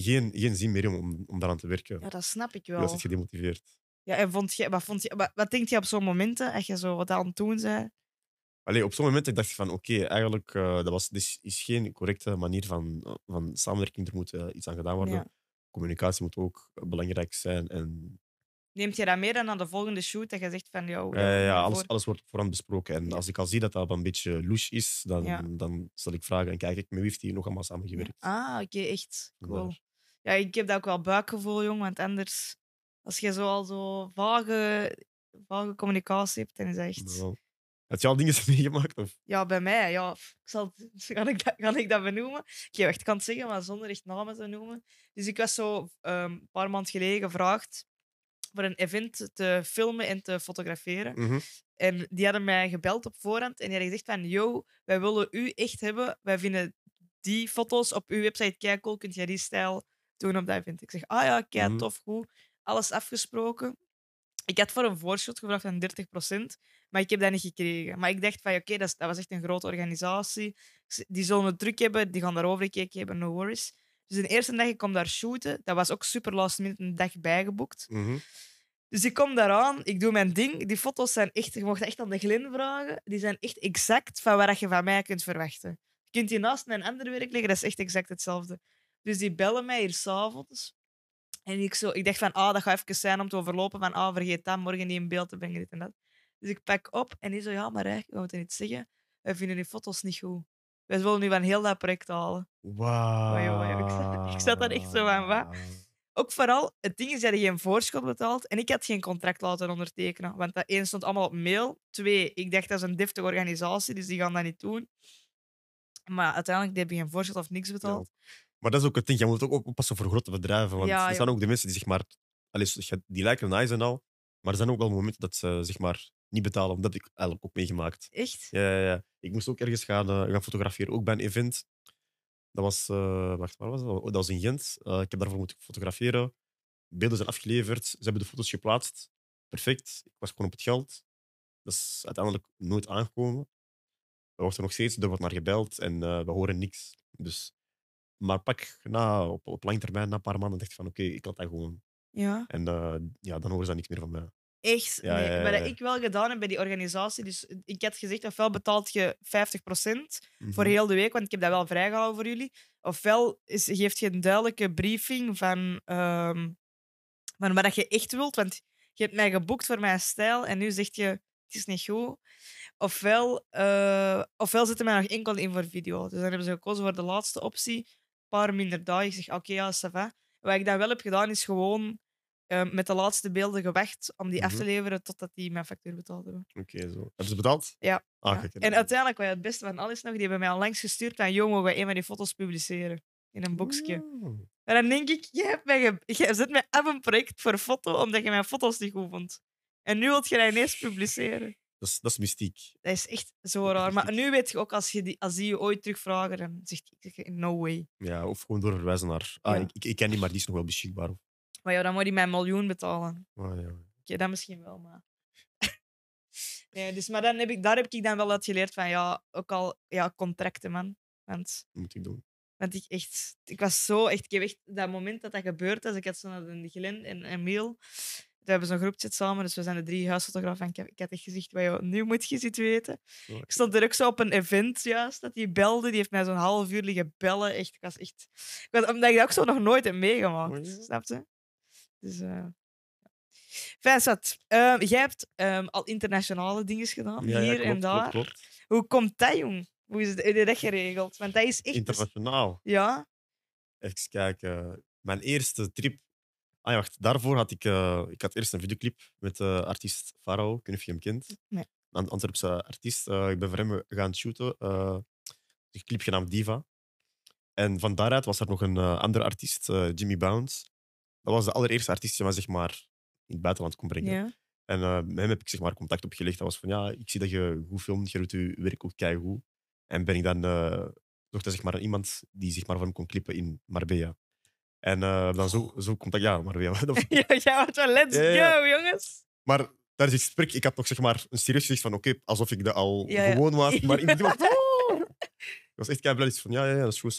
geen, geen zin meer in om, om daaraan te werken. ja, dat snap ik Die was wel. echt gedemotiveerd. Ja, en vond je, wat, vond je, wat, wat denk je op zo'n momenten, als je zo wat aan het doen bent? Allee, op zo'n moment dacht ik van oké, eigenlijk uh, dat was, dit is geen correcte manier van, van samenwerking. Er moet uh, iets aan gedaan worden. Ja. Communicatie moet ook belangrijk zijn. En, Neemt je dat meer dan aan de volgende shoot? Dat je zegt van, jou, uh, ja, alles, alles wordt voorhand besproken. En Ja. als ik al zie dat dat een beetje louche is, dan, Ja. dan stel ik vragen en kijk ik met wie heeft die nog allemaal samengewerkt. Ah, oké, echt. Cool. Ja, ik heb dat ook wel buikgevoel, jong. Want anders, als je zo al zo vage, vage communicatie hebt, dan is dat echt... Heb je al dingen meegemaakt? Of? Ja, bij mij, ja. Ik zal, kan, ik dat, kan ik dat benoemen? Ik heb echt kan het zeggen, maar zonder echt namen te noemen. Dus ik was zo ehm, een paar maanden geleden gevraagd voor een event te filmen en te fotograferen. Mhm. En die hadden mij gebeld op voorhand en die hadden gezegd van yo, wij willen u echt hebben. Wij vinden die foto's op uw website kei cool. Kunt jij die stijl doen op dat event? Ik zeg, ah ja, kei Mhm. tof, goed. Alles afgesproken. Ik had voor een voorschot gevraagd van 30%, maar ik heb dat niet gekregen. Maar ik dacht van, oké, dat, was echt een grote organisatie. Die zullen het druk hebben, die gaan daarover gekeken hebben, no worries. Dus de eerste dag, ik kom daar shooten. Dat was ook super last minute, een dag bijgeboekt. Mhm. Dus ik kom daaraan, ik doe mijn ding. Die foto's zijn echt, je mocht echt aan de Glen vragen. Die zijn echt exact van wat je van mij kunt verwachten. Je kunt die naast mijn andere werk leggen, dat is echt exact hetzelfde. Dus die bellen mij hier s'avonds. En ik, zo, ik dacht van, ah, dat gaat even zijn om te overlopen. Van, ah, vergeet dat, morgen niet in beeld te brengen, dit en dat. Dus ik pak op en die zo, ja, maar eigenlijk, we moeten niet zeggen. Wij vinden die foto's niet goed. Wij willen nu van heel dat project halen. Wauw. Ik zat- ik zat daar echt zo van, wat? Ook vooral, het ding is dat je geen voorschot betaalt en ik had geen contract laten ondertekenen. Want dat één stond allemaal op mail. Twee, ik dacht dat is een deftige organisatie, dus die gaan dat niet doen. Maar uiteindelijk die hebben geen voorschot of niks betaald. Maar dat is ook het ding. Je moet ook oppassen voor grote bedrijven. Want Ja, er zijn ook de mensen die zeg maar. Allee, die lijken nice en al. Maar er zijn ook wel momenten dat ze zeg maar niet betalen. Dat heb ik eigenlijk ook meegemaakt. Echt? Ja, ja, ja. Ik moest ook ergens gaan, eh, gaan fotograferen. Ook bij een event. Dat was, eh, wacht, waar was dat? Oh, dat was in Gent. Eh, ik heb daarvoor moeten fotograferen. Beelden zijn afgeleverd. Ze hebben de foto's geplaatst. Perfect. Ik was gewoon op het geld. Dat is uiteindelijk nooit aangekomen. We wachten nog steeds, er wordt naar gebeld en we horen niks. Dus, maar pak na, op, op lang termijn, na een paar maanden, dacht ik van oké, ik laat dat gewoon. Ja. En eh, ja, dan horen ze dan niks meer van mij. Echt? Ja, nee. ja, dat ja. ik wel gedaan heb bij die organisatie. Dus ik had gezegd, ofwel betaalt je 50% voor Mhm. heel de week, want ik heb dat wel vrijgehouden voor jullie. Ofwel is, geeft je een duidelijke briefing van, ehm, van wat dat je echt wilt. Want je hebt mij geboekt voor mijn stijl en nu zeg je, het is niet goed. Ofwel, eh ofwel zetten mij nog enkel in voor video. Dus dan hebben ze gekozen voor de laatste optie. Paar minder dagen. Ik zeg, oké, ja, ça. Wat ik dan wel heb gedaan, is gewoon eh, met de laatste beelden gewacht om die af te Mhm. leveren totdat die mijn factuur betaald hebben. Oké, zo. Hebben ze betaald? Ja. Ah, Ja. En uiteindelijk, wat het beste van alles nog, die hebben mij al langs gestuurd van, joh, mogen we een van die foto's publiceren? In een. Oeh. En dan denk ik, je, hebt mij je zet mij af een project voor foto omdat je mijn foto's niet goed vond. En nu wilt je dat ineens publiceren. Dat is, dat is mystiek. Dat is echt zo raar. Maar nu weet je ook, als, je die, als die je ooit terugvragen, dan zegt ik, no way. Ja, of gewoon doorverwijzen naar. Ah, Ja. ik, ik, ik ken die, maar die is nog wel beschikbaar. Maar ja, dan moet hij mij een miljoen betalen. ah, ja. Oké, dat misschien wel, maar... nee, dus, maar dan heb ik, daar heb ik dan wel uit geleerd van, ja, ook al ja, contracten, man. Want, Dat moet ik doen. want ik echt... Ik was zo echt... Ik heb echt... Dat moment dat dat gebeurd is, ik had zo naar de Glen en Emiel... We hebben zo'n groepchat samen, dus we zijn de drie huisfotografen. En ik, heb- ik had echt gezegd, "Wauw, nu moet je weten. Ik stond er ook zo op een event juist, dat die belde. Die heeft mij zo'n half uur liggen bellen. Echt, ik was echt... Ik was, omdat ik dat ook zo nog nooit heb meegemaakt, Oh ja. snap je? Dus... Vincent, ehm, jij hebt ehm, al internationale dingen gedaan, Ja, ja, hier klopt, en daar. Klopt, klopt. Hoe komt dat, jong? Hoe is het, je dat geregeld? Want dat is echt... Internationaal. Ja? Even kijken. Mijn eerste trip. Ah ja, wacht. Daarvoor had ik, eh, ik had eerst een videoclip met de artiest Farao. Ik weet niet of je hem kent. Nee. Een Antwerpse artiest. Eh, ik ben voor hem gaan shooten. een clip genaamd Diva. En van daaruit was er nog een andere artiest, Jimmy Bounce. Dat was de allereerste artiest die mij zeg maar, in het buitenland kon brengen. Ja. En met hem heb ik zeg maar, contact opgelegd. Dat was van, ja, ik zie dat je goed filmt, je doet je werk ook keigoed. En ben ik dan zocht hij, zeg maar, iemand die zeg maar, voor hem kon klippen in Marbella. En eh, dan zo, zo contact... Ja, Marbella. Dat- ja, ja, wat wel, let's go, jongens. maar tijdens het gesprek, ik had nog zeg maar, een serieus gezicht van, oké, alsof ik dat al gewoon was. Maar iemand die was... "Oh!" Ik was echt kei blij. Ik van, ja, ja, ja, dat is goed,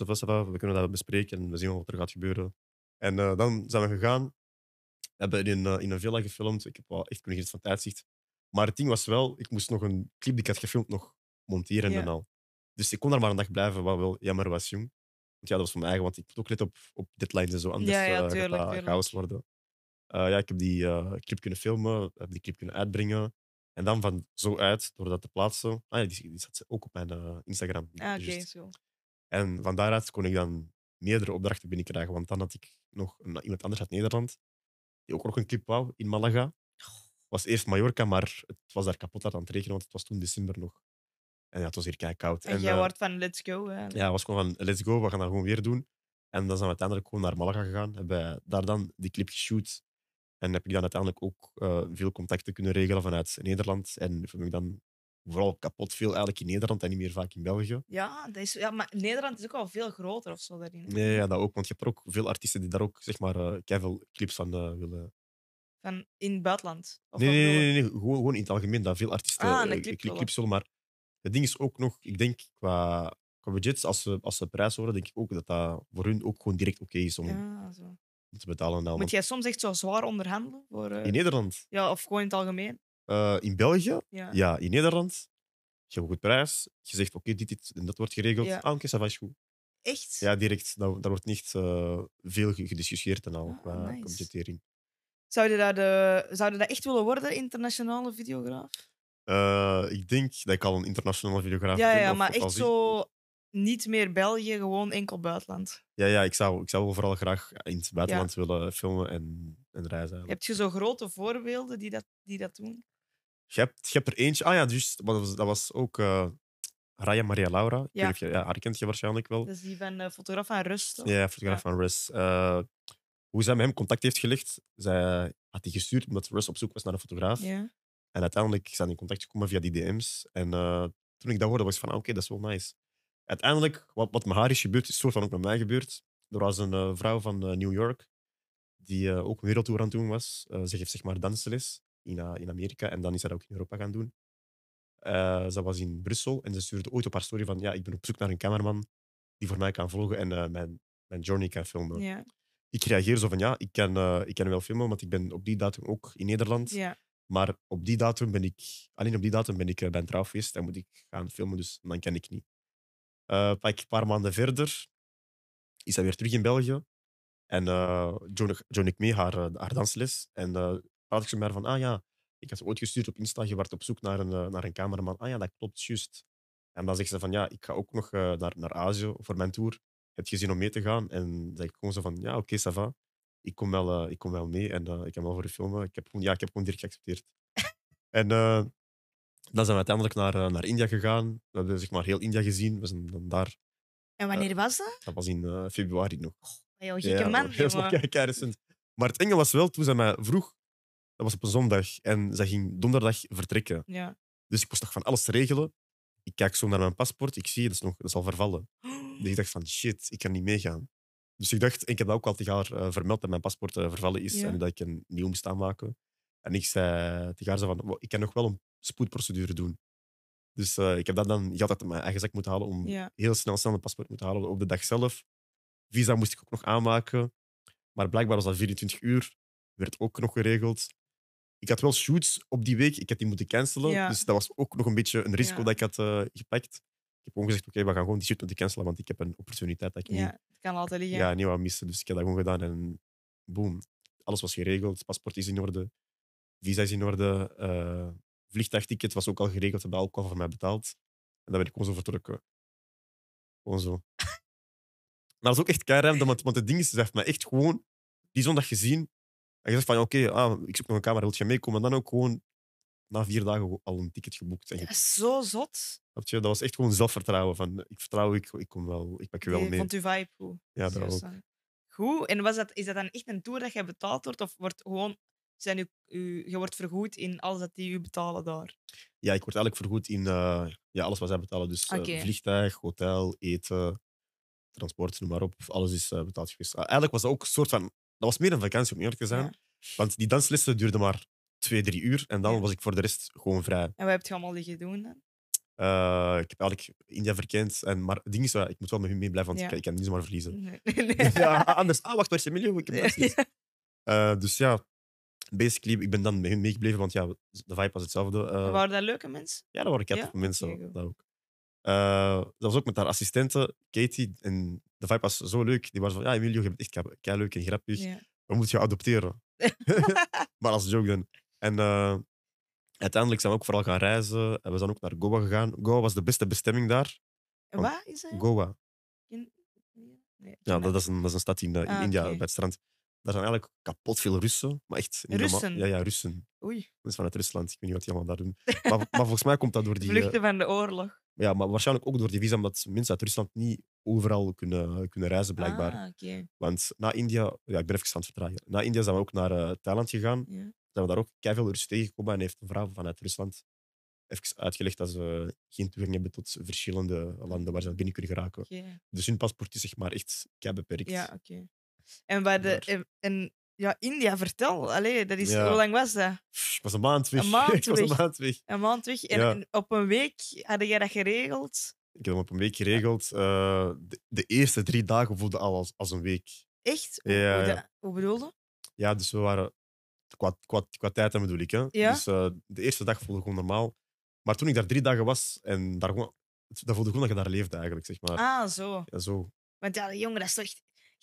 we kunnen dat bespreken en we zien wat er gaat gebeuren. En eh, dan zijn we gegaan. We hebben in, eh, in een villa gefilmd. Ik heb wel echt kunnen van het uitzicht. Maar het ding was wel, ik moest nog een clip die ik had gefilmd nog monteren en al. Dus ik kon daar maar een dag blijven, wat wel jammer was, jong. Ja, dat was van mijn eigen, want ik moet ook letten op, op deadlines en zo. Anders Ja, ja, eh, gaat tuurlijk, dat tuurlijk. chaos worden. Eh, ja, ik heb die eh, clip kunnen filmen, heb die clip kunnen uitbrengen. En dan van zo uit, door dat te plaatsen. Ah ja, die, die zat ook op mijn Instagram. Ah, Oké, zo. En van daaruit kon ik dan meerdere opdrachten binnenkrijgen. Want dan had ik nog een, iemand anders uit Nederland, die ook nog een clip wou in Malaga. was eerst Mallorca, maar het was daar kapot aan het rekenen, want het was toen december nog. En ja, het was hier kei koud. En jij eh, wordt van let's go. Hè. ja, was gewoon van let's go, we gaan dat gewoon weer doen. En dan zijn we uiteindelijk gewoon naar Malaga gegaan. Hebben daar dan die clip geshoot. En heb ik dan uiteindelijk ook eh, veel contacten kunnen regelen vanuit Nederland. En heb ik dan vooral kapot veel eigenlijk in Nederland en niet meer vaak in België. Ja, dat is, ja, maar Nederland is ook al veel groter of zo daarin. Nee, ja, dat ook. Want je hebt er ook veel artiesten die daar ook zeg maar, eh veel clips van willen. Van in het buitenland. Of Nee, nee, nee, nee, Gewoon, gewoon in het algemeen dat veel artiesten Ah, clip clips willen. Maar het ding is ook nog, ik denk qua, qua budgets, als ze, als ze prijs horen, denk ik ook dat dat voor hun ook gewoon direct oké is om Ja, zo. te betalen. en al. Moet jij soms echt zo zwaar onderhandelen? Voor, eh, In Nederland, ja, of gewoon in het algemeen? Eh, in België, Ja. ja, in Nederland, je hebt een goed prijs, je zegt oké, dit, dit en dat wordt geregeld. Ja. Ah, oké, is goed. Echt? Ja, direct. Daar, daar wordt niet eh, veel ge- gediscussieerd en al Ah, qua nice. budgettering. Zou je dat, de, zou je dat echt willen worden, internationale videograaf? Eh, ik denk dat ik al een internationale videograaf Ja, ben. ja, maar echt zo niet meer België, gewoon enkel buitenland. Ja, ja ik, zou, ik zou wel vooral graag in het buitenland willen filmen en, en reizen. Heb je zo grote voorbeelden die dat, die dat doen? Je, hebt, je hebt er eentje. Ah ja, maar Dat was, dat was ook eh Raya Maria Laura. Ik weet Ja. of je, ja, haar kent je waarschijnlijk wel. Dat is die van de fotograaf van Rust. toch? Ja, fotograaf van Russ. Eh, hoe zij met hem contact heeft gelegd, zij had die gestuurd omdat Russ op zoek was naar een fotograaf. Ja. En uiteindelijk zijn in contact gekomen via die DM's. En eh, toen ik dat hoorde, was ik van, ah, oké, dat is wel nice. Uiteindelijk, wat, wat met haar is gebeurd, is soort van ook met mij gebeurd. Er was een eh, vrouw van eh, New York, die ook een wereldtour aan het doen was. Ze geeft zeg maar dansles in, in Amerika en dan is zij dat ook in Europa gaan doen. Ze was in Brussel en ze stuurde ooit op haar story van, ja, ik ben op zoek naar een cameraman die voor mij kan volgen en mijn, mijn journey kan filmen. Ik reageer zo van, ja, ik kan, ik kan wel filmen, want ik ben op die datum ook in Nederland. Maar op die datum ben ik, alleen op die datum ben ik eh, bij een trouwfeest en moet ik gaan filmen, dus dan kan ik niet. Pak een paar maanden verder is hij weer terug in België. En Joan, Joan ik mee haar, haar dansles. En een praat ik ze maar van, ah ja, ik had ooit gestuurd op Insta, je werd op zoek naar een, naar een cameraman. Ah ja, dat klopt, juist. En dan zegt ze van, ja, ik ga ook nog naar, naar Azië voor mijn tour. Heb je zin om mee te gaan? En dan zeg ik zo van, ja, oké, ça va. Ik kom wel, eh, ik kom wel mee en eh, ik kan wel voor je filmen. Ik heb ja, ik heb gewoon direct geaccepteerd. en eh, dan zijn we uiteindelijk naar, eh, naar India gegaan. We hebben zeg maar heel India gezien. We zijn dan daar. En wanneer was dat? Dat was in eh, februari nog. Heel gekke man, dat was kei recent. Maar het enge was wel, toen zij mij vroeg, dat was op een zondag, en zij ging donderdag vertrekken. Ja. Dus ik moest nog van alles regelen. Ik kijk zo naar mijn paspoort, ik zie, dat is, nog, dat is al vervallen. Dus ik dacht van, shit, ik kan niet meegaan. Dus ik dacht, ik heb dat ook al tegen haar eh, vermeld dat mijn paspoort eh, vervallen is Ja. en dat ik een nieuw moest aanmaken. En ik zei tegen haar van, "Wow, ik kan nog wel een spoedprocedure doen. Dus eh, ik heb dat dan geld uit mijn eigen zak moeten halen om Ja. heel snel, snel een paspoort moeten halen op de dag zelf. Visa moest ik ook nog aanmaken. Maar blijkbaar was dat 24 uur. Werd ook nog geregeld. Ik had wel shoots op die week. Ik had die moeten cancelen. Ja. Dus dat was ook nog een beetje een risico Ja. dat ik had gepakt. Ik heb gewoon gezegd, oké, we gaan gewoon die shoot moeten cancelen, want ik heb een opportuniteit dat ik Ja, niet, het kan altijd liggen. ja, niet wou missen. Dus ik heb dat gewoon gedaan en boom. Alles was geregeld. Paspoort is in orde. Visa is in orde. eh vliegtuigticket was ook al geregeld. Ze hebben ook al voor mij betaald. En dan ben ik gewoon zo vertrokken. Gewoon zo. Maar dat is ook echt keihard, want, want het ding is, ze heeft mij echt gewoon die zondag gezien. En gezegd van, oké, ah, ik zoek nog een camera, wil je meekomen? En dan ook gewoon na vier dagen al een ticket geboekt. En Dat is zo zot. snap je, dat was echt gewoon zelfvertrouwen. Van, ik vertrouw, ik, ik kom wel, ik pak je wel Je mee. vond uw vibe goed. Ja, dat ook. Goed. En was dat, is dat dan echt een tour dat je betaald wordt? Of wordt gewoon, zijn u, u, je wordt vergoed in alles dat die u betalen daar? Ja, ik word eigenlijk vergoed in eh, ja, alles wat zij betalen. Dus eh, Oké. vliegtuig, hotel, eten, transport, noem maar op. Alles is eh, betaald geweest. Ah, eigenlijk was dat ook een soort van... Dat was meer een vakantie, om eerlijk te zijn. Ja. Want die danslessen duurden maar twee, drie uur. En dan was ik voor de rest gewoon vrij. En wat heb je allemaal liggen doen dan? Eh, ik heb eigenlijk India verkend. En, maar het ding is, ja, ik moet wel met hun mee blijven, want Ja. ik, kan- ik kan niet zomaar verliezen. Nee. nee. ja, anders... Ah, wacht, waar is Emilio? Ik heb. Ja. Eh, dus ja, basically, ik ben dan met hun meegebleven, want ja, de vibe was hetzelfde. Eh, Waren dat leuke mensen? Ja, dat waren Ja? mensen. Oké, goed. dat ook. Eh, dat was ook met haar assistente, Katie. En de vibe was zo leuk. Die was van, ja, Emilio, je bent echt kei leuk en grappig. Ja. We moeten je adopteren. maar als joke dan. En eh, uiteindelijk zijn we ook vooral gaan reizen. En we zijn ook naar Goa gegaan. Goa was de beste bestemming daar. En Wat is dat? Goa. In- Nee, ik Ja, dat is een, dat is een stad in, eh, in Ah, India, bij het strand. Daar zijn eigenlijk kapot veel Russen. Maar echt. Russen? Ja, ja, Russen. Oei, Dat is vanuit Rusland. Ik weet niet wat die allemaal daar doen. Maar, maar volgens mij komt dat door die... eh, vluchten van de oorlog. Ja, maar waarschijnlijk ook door die visa, omdat mensen uit Rusland niet overal kunnen, kunnen reizen, blijkbaar. Ah, oké. Want na India, ja, ik ben even aan het vertragen. Na India zijn we ook naar eh, Thailand gegaan. Ja. Zijn we daar ook veel Russen tegengekomen en heeft een vrouw vanuit Rusland even uitgelegd dat ze geen toegang hebben tot verschillende landen waar ze binnen kunnen geraken. oké. Dus hun paspoort is zeg maar echt kei beperkt. Ja, oké. En, bij de, en, en ja, India, vertel. Allee, dat is, Ja. Hoe lang was dat? Ik was een maand weg. Een maand ik was een weg. maand weg. Een maand weg. En, Ja. en op een week had jij dat geregeld? Ik heb hem op een week geregeld. Eh, de, de eerste drie dagen voelde al als, als een week. Echt? Ja, hoe, ja. dat- hoe bedoelde? Ja, dus we waren... Qua, qua, qua tijd bedoel ik. Hè? Dus eh, de eerste dag voelde gewoon normaal. Maar toen ik daar drie dagen was, en daar gewoon, dat voelde gewoon dat je daar leefde eigenlijk, zeg maar. Ah, zo. Ja, zo. Want ja, jongen, dat is toch...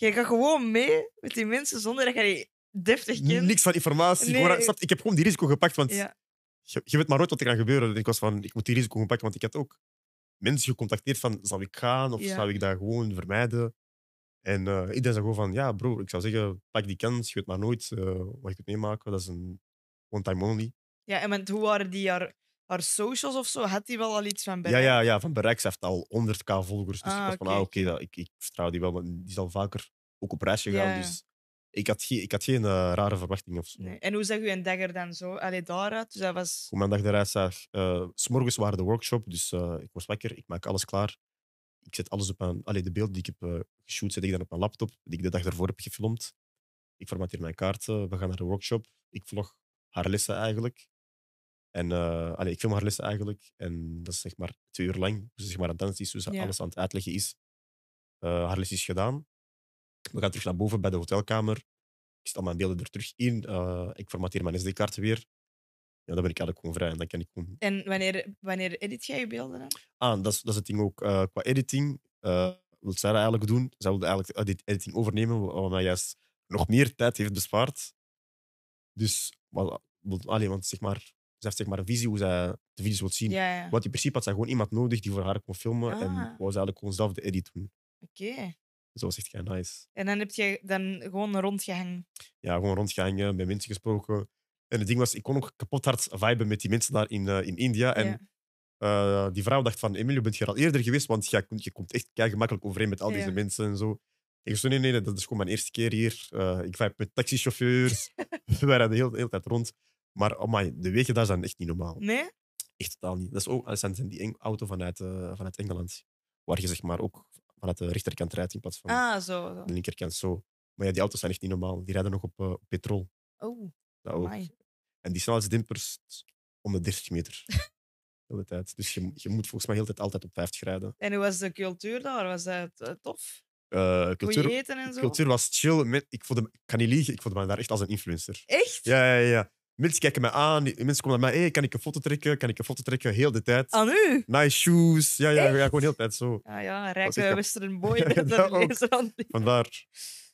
Je gaat gewoon mee met die mensen zonder dat je die deftig kent. Niks van informatie. Nee. Gewoon, snap je? ik heb gewoon die risico gepakt, want Ja. je, je weet maar nooit wat er gaat gebeuren. En ik was van, ik moet die risico pakken, want ik had ook mensen gecontacteerd van, zal ik gaan of Ja. zou ik dat gewoon vermijden? En eh, iedereen zei gewoon van, ja bro, ik zou zeggen, pak die kans, je weet maar nooit eh, wat je kunt meemaken. Dat is een one time only. Ja, en hoe waren die haar, haar socials of zo? Had die wel al iets van Ja, bereikt? ja, ja, van bereik. Ze heeft al 100k volgers. Dus Ah, ik was van, oké, ah, oké, ik, ik vertrouw die wel. Maar die is al vaker ook op reis gegaan. Ja, ja. Dus ik had geen, ik had geen eh, rare verwachtingen of zo. Nee. En hoe zag u een dag er dan zo? Allee, daaruit? Dus dat was... Hoe mijn dag eruit zag. eh, s morgens waren de workshop, dus eh, ik was wakker, ik maak alles klaar. Ik zet alles op mijn... Allee, de beelden die ik heb uh, geshoot, zet ik dan op mijn laptop, die ik de dag ervoor heb gefilmd. Ik formateer mijn kaarten, we gaan naar de workshop. Ik vlog haar lessen eigenlijk. En uh, allee, ik film haar lessen eigenlijk. En dat is zeg maar twee uur lang. Dus zeg maar aan dansen is, dus Ja. alles aan het uitleggen is. Uh, haar les is gedaan. We gaan terug naar boven bij de hotelkamer. Ik stel mijn beelden er terug in. Uh, ik formateer mijn SD-kaart weer. Ja, dan ben ik eigenlijk gewoon vrij en dan kan ik gewoon... En wanneer, wanneer edit jij je beelden dan? Ah, dat is, dat is het ding ook. Qua editing wil zij dat eigenlijk doen. Zij wilde eigenlijk de editing overnemen, wat mij juist nog meer tijd heeft bespaard. Dus wat, wat- allee, want zeg maar, ze heeft zeg maar een visie hoe zij de video's wil zien. Ja, ja. Want in principe had zij gewoon iemand nodig die voor haar kon filmen. En Ah. wou ze eigenlijk gewoon zelf de edit doen. Oké. Dus dat was echt kei nice. En dan heb je dan gewoon rondgehangen. Ja, gewoon rondgehangen, met mensen gesproken. En het ding was, ik kon ook kapot hard viben met die mensen daar in, eh, in India. En eh, die vrouw dacht van, Emilio, bent je al eerder geweest? Want jij komt- je komt echt kei gemakkelijk overeen met al deze mensen en zo. Ik zei, nee, nee, dat is gewoon mijn eerste keer hier. Eh, ik vibe met taxichauffeurs. We de hele, de hele tijd rond. Maar amai, de wegen daar zijn echt niet normaal. Nee? Echt totaal niet. Dat is ook dat zijn die auto vanuit, eh, vanuit Engeland. Waar je zeg maar ook vanuit de rechterkant rijdt in plaats van Ah, zo. zo. de linkerkant zo. Maar ja, die auto's zijn echt niet normaal. Die rijden nog op, op petrol. Oh, Dat ook. amai. En die snelheidsdempers om de 30 meter. De tijd. Dus je, je moet volgens mij heel tijd altijd op 50 rijden. En hoe was de cultuur daar? Was dat eh, tof? Goeie cultuur, eten en zo? cultuur was chill. Met, ik, voelde, ik kan niet liegen, ik voelde me daar echt als een influencer. Echt? Ja, ja, ja. Mensen kijken mij aan. Mensen komen naar mij. Hey, kan ik een foto trekken? Kan ik een foto trekken? Heel de tijd. Aan u? Nice shoes. Ja, ja, ja, gewoon heel de tijd zo. Ja, ja, rijke echt- western boy. Ja, dat dat Vandaar.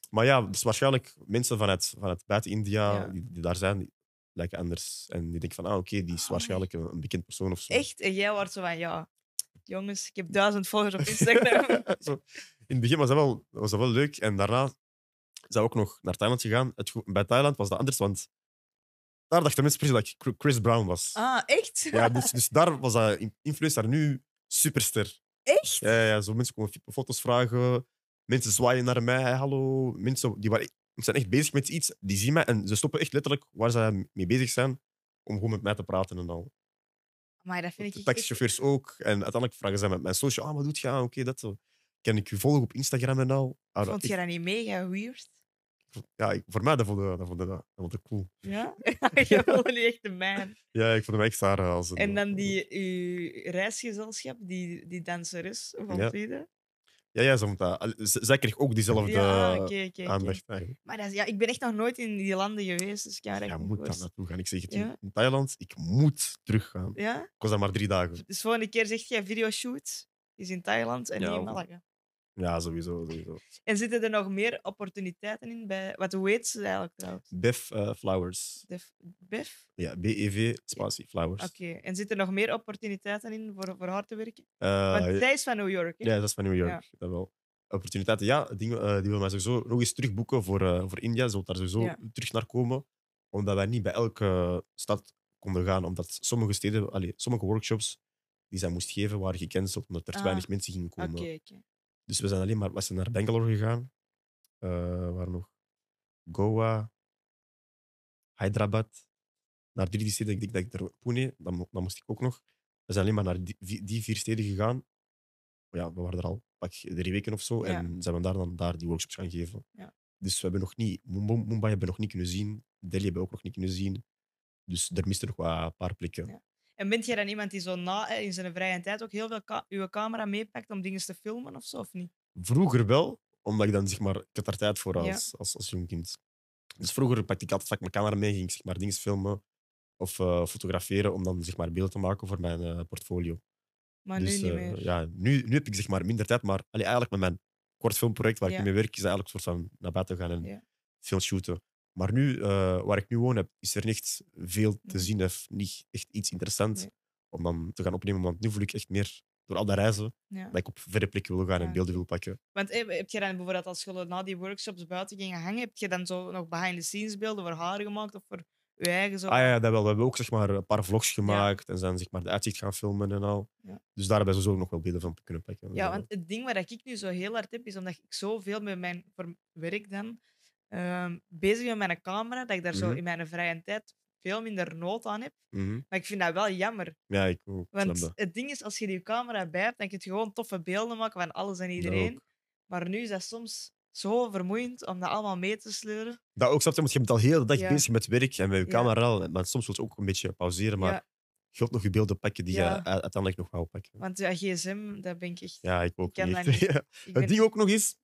Maar ja, dus waarschijnlijk mensen vanuit, vanuit buiten India Ja. die, die daar zijn, die lijken anders. En die denken van, ah, oké, die is Ah, waarschijnlijk een, een bekend persoon of zo. Echt? En jij wordt zo van, ja, jongens, ik heb duizend volgers op Instagram. Zo. In het begin was dat, wel, was dat wel leuk. En daarna zijn we ook nog naar Thailand gegaan. Het, bij Thailand was dat anders, want daar dachten mensen precies dat ik Chr- Chris Brown was. ah, echt? Ja, dus, dus daar was dat in- influencer nu superster. Echt? Ja, ja, zo mensen komen foto's vragen. Mensen zwaaien naar mij. Hallo. Mensen die waren, die zijn echt bezig met iets. Die zien mij en ze stoppen echt letterlijk waar ze mee bezig zijn om gewoon met mij te praten en al. Maar dat vind ik De taxichauffeurs ook. En uiteindelijk vragen ze met mijn social. Ah, wat doet je? Ah, oké, dat zo. Kan ik je volgen op Instagram en al? Ah, Vond je dat niet mega weird? Ja, ik- voor mij dat vond ik dat vond ik- dat vond ik cool. Ja? je voelde niet echt een man. Ja, ik vond hem echt daar als een, En dan die uw reisgezelschap, die, die danseres van Ja. Ja, ja, ze vond dat. Zij kreeg ook diezelfde Ja, aandacht. Maar dat is, ja, ik ben echt nog nooit in die landen geweest, dus Ja, moet daar naartoe gaan. Ik zeg het je. Ja? In Thailand, ik moet teruggaan. Ja? Ik was daar maar drie dagen. Dus volgende keer zegt je videoshoot is in Thailand en Ja, niet in Malaga. Ja, sowieso. sowieso. En zitten er nog meer opportuniteiten in? Bij, wat hoe heet ze eigenlijk trouwens? Bev eh, Flowers. Def, Bef? Ja, B-E-V, spatie, Flowers. Oké. En zitten er nog meer opportuniteiten in voor, voor haar te werken? Eh, Want zij is van New York, hè? ja, dat is van New York. Dat wel. Opportuniteiten, ja. Die, eh, die wil mij sowieso nog eens terugboeken voor, voor India. Ze wil daar sowieso Ja. terug naar komen. Omdat wij niet bij elke stad konden gaan. Omdat sommige steden, allee, sommige workshops die zij moest geven, waren gecanceld. Omdat er te Ah. weinig mensen gingen komen. oké. Dus we zijn alleen maar we zijn naar Bangalore gegaan. Eh, waar nog? Goa, Hyderabad. Naar drie steden. Ik denk dat ik er Pune, dan, dan moest ik ook nog. We zijn alleen maar naar die, die vier steden gegaan. Ja, we waren er al pak drie weken of zo. Ja. En zijn we daar dan daar die workshops gaan geven. Ja. Dus we hebben nog niet. Mumbai, Mumbai hebben we nog niet kunnen zien. Delhi hebben we ook nog niet kunnen zien. Dus er misten nog wel een paar plekken. Ja. En bent jij dan iemand die zo na, in zijn vrije tijd ook heel veel ka uw camera meepakt om dingen te filmen of zo, of niet? Vroeger wel, omdat ik dan zeg maar, ik had daar tijd voor Ja. als, als, als jong kind. Dus vroeger pakte ik altijd vaak mijn camera mee, ging zeg maar dingen filmen of eh, fotograferen om dan zeg maar beelden te maken voor mijn eh, portfolio. Maar dus nu niet eh, meer. ja, nu, nu heb ik zeg maar minder tijd, maar allee, eigenlijk met mijn kort filmproject waar Ja. ik nu mee werk, is eigenlijk een soort van naar buiten gaan en Ja. film shooten. Maar nu, eh, waar ik nu woon heb, is er niet veel te Nee. zien of niet echt iets interessants Nee. om dan te gaan opnemen. Want nu voel ik echt meer door al dat reizen Ja. dat ik op verre plekken wil gaan Ja. en beelden wil pakken. Want eh, heb je dan bijvoorbeeld als je na die workshops buiten ging hangen, heb je dan zo nog behind-the-scenes beelden voor haar gemaakt of voor je eigen zo? Ah ja, dat wel. We hebben ook zeg maar, een paar vlogs gemaakt en zijn zeg maar, de uitzicht gaan filmen en al. Dus daar hebben we sowieso nog wel beelden van kunnen pakken. Ja, Dat want het ding waar ik nu zo heel hard heb, is omdat ik zoveel met mijn voor werk dan ehm, bezig ben met mijn camera, dat ik daar zo Mhm. in mijn vrije tijd veel minder nood aan heb. Mhm. Maar ik vind dat wel jammer. Ja, ik ook. Want het ding is, als je die camera bij hebt, dan kun je gewoon toffe beelden maken van alles en iedereen. Maar nu is dat soms zo vermoeiend om dat allemaal mee te sleuren. Dat ook, snap je? Want je bent al heel de dag Ja. bezig met werk en met je Ja. camera. al, Maar soms wil je ook een beetje pauzeren, maar Ja, je wilt nog je beelden pakken die Ja. je uiteindelijk nog wou pakken. want ja, gsm, dat ben ik echt... Ja, ik ook Ik niet. echt. ben- Het ding ook nog is,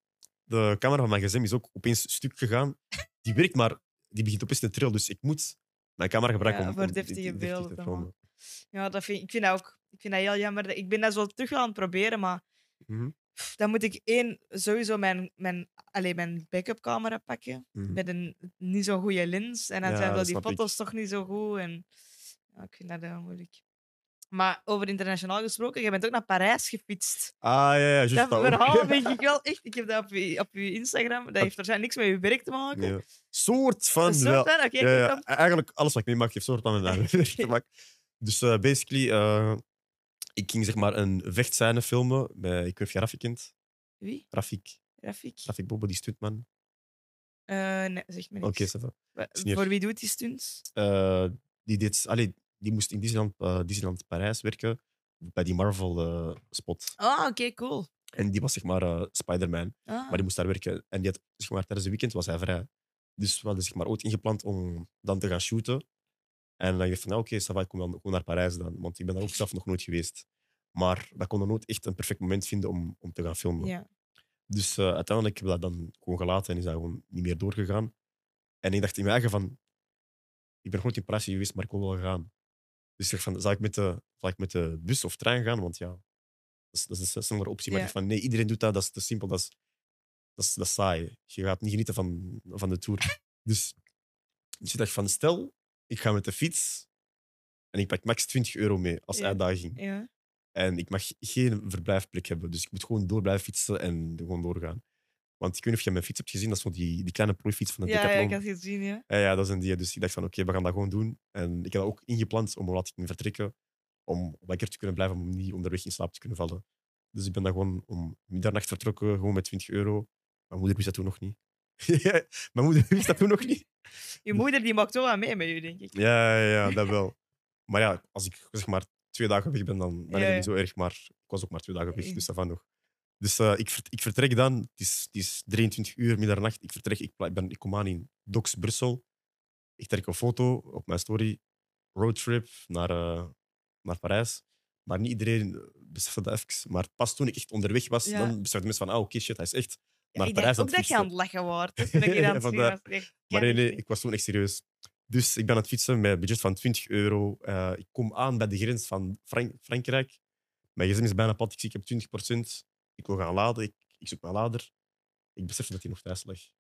de camera van mijn gsm is ook opeens stuk gegaan. Die werkt, maar die begint opeens te trillen. Dus ik moet mijn camera gebruiken Ja, om, voor om deftige deftig beelden te filmen. Ja, dat vind, ik vind dat ook. Ik vind dat heel jammer. Ik ben dat zo terug aan het proberen, maar Mhm. Dan moet ik één, sowieso mijn, mijn, alleen mijn backup camera pakken. Mhm. Met een niet zo goede lens. En dan Ja, zijn wel die ik. foto's toch niet zo goed. En, ja, ik vind dat heel moeilijk. Maar over internationaal gesproken, jij bent ook naar Parijs gefietst. Ah, ja, ja, juist Dat verhaal vind ik wel echt... Ik heb dat op je, op je Instagram. Dat heeft waarschijnlijk niks met je werk te maken. Ja. Soort van soort wel. van, oké, Ja, ja, dan. Eigenlijk alles wat ik meemaak heeft soort van een eigen werk te maken. Dus eh, basically, eh, ik ging zeg maar een vechtscène filmen. Bij, ik weet niet of je Rafik kent. Wie? Rafik. Rafik? Rafik Bobo, die stuntman. Eh, nee, zeg me Oké, niks. ça va. Wa- is niet Voor wie doet die stunts? Eh, die, deed, allee, die moest in Disneyland, eh, Disneyland Parijs werken. Bij die Marvel-spot. Ah, oké, cool. en die was zeg maar eh, Spider-Man. Ah. Maar die moest daar werken. En die had, zeg maar, tijdens de weekend was hij vrij. Dus we hadden zeg maar, ooit ingepland om dan te gaan shooten. En dan dacht ik van, oké, va, ik kom dan gewoon naar Parijs dan. Want ik ben daar ook zelf nog nooit geweest. Maar we konden nooit echt een perfect moment vinden om, om te gaan filmen. Ja. Dus eh, uiteindelijk hebben we dat dan gewoon gelaten en is dat gewoon niet meer doorgegaan. En ik dacht in mijn eigen van, ik ben nooit in Parijs geweest, maar ik wil wel gaan. Dus ik dacht van, zal ik met de, zal ik met de bus of trein gaan? Want ja, dat is, dat is een snellere optie. Maar Ja. ik dacht van, nee, iedereen doet dat, dat is te simpel, dat is, dat is, dat is saai. Je gaat niet genieten van, van de tour. Dus, dus ik dacht van, stel, ik ga met de fiets en ik pak max 20 euro mee als Ja. uitdaging. ja. En ik mag geen verblijfplek hebben. Dus ik moet gewoon door blijven fietsen en gewoon doorgaan. Want ik weet niet of je mijn fiets hebt gezien. Dat is zo die, die kleine plooifiets van de Ja, ja, ik had het gezien, ja. Ja, ja, dat is een die. Dus ik dacht van, oké, we gaan dat gewoon doen. En ik heb dat ook ingepland om laat ik vertrekken. Om lekker te kunnen blijven, om niet onderweg in slaap te kunnen vallen. Dus ik ben dan gewoon om middernacht vertrokken, gewoon met 20 euro. Mijn moeder wist dat toen nog niet. Mijn moeder wist dat toen nog niet. Je moeder die maakt wel aan mee met je, denk ik. Ja, ja, ja, dat wel. Maar ja, als ik zeg maar twee dagen weg ben, dan, Ja, het ja. niet zo erg. Maar ik was ook maar twee dagen weg, dus dat van nog. Dus eh, ik, ik vertrek dan. Het is, het is 23 uur, middernacht. Ik vertrek. Ik, ik, ben, ik kom aan in Docks, Brussel. Ik trek een foto op mijn story. Roadtrip naar, eh, naar Parijs. Maar niet iedereen eh, besefte dat even. Maar pas toen ik echt onderweg was, Ja. dan beseften mensen van, ah, oké, shit, hij is echt Ja, naar ik Parijs dacht aan ook het dat je aan fietsen. het lachen was. Dus toen ik hier aan het was, dacht ik, Maar nee, nee, ik ik was toen echt serieus. Dus ik ben aan het fietsen met een budget van 20 euro. Ik kom aan bij de grens van Frank- Frankrijk. Mijn gsm is bijna plat. Ik zie, ik heb 20 Ik wil gaan laden. Ik, ik zoek mijn lader. Ik besef dat hij nog thuis lag.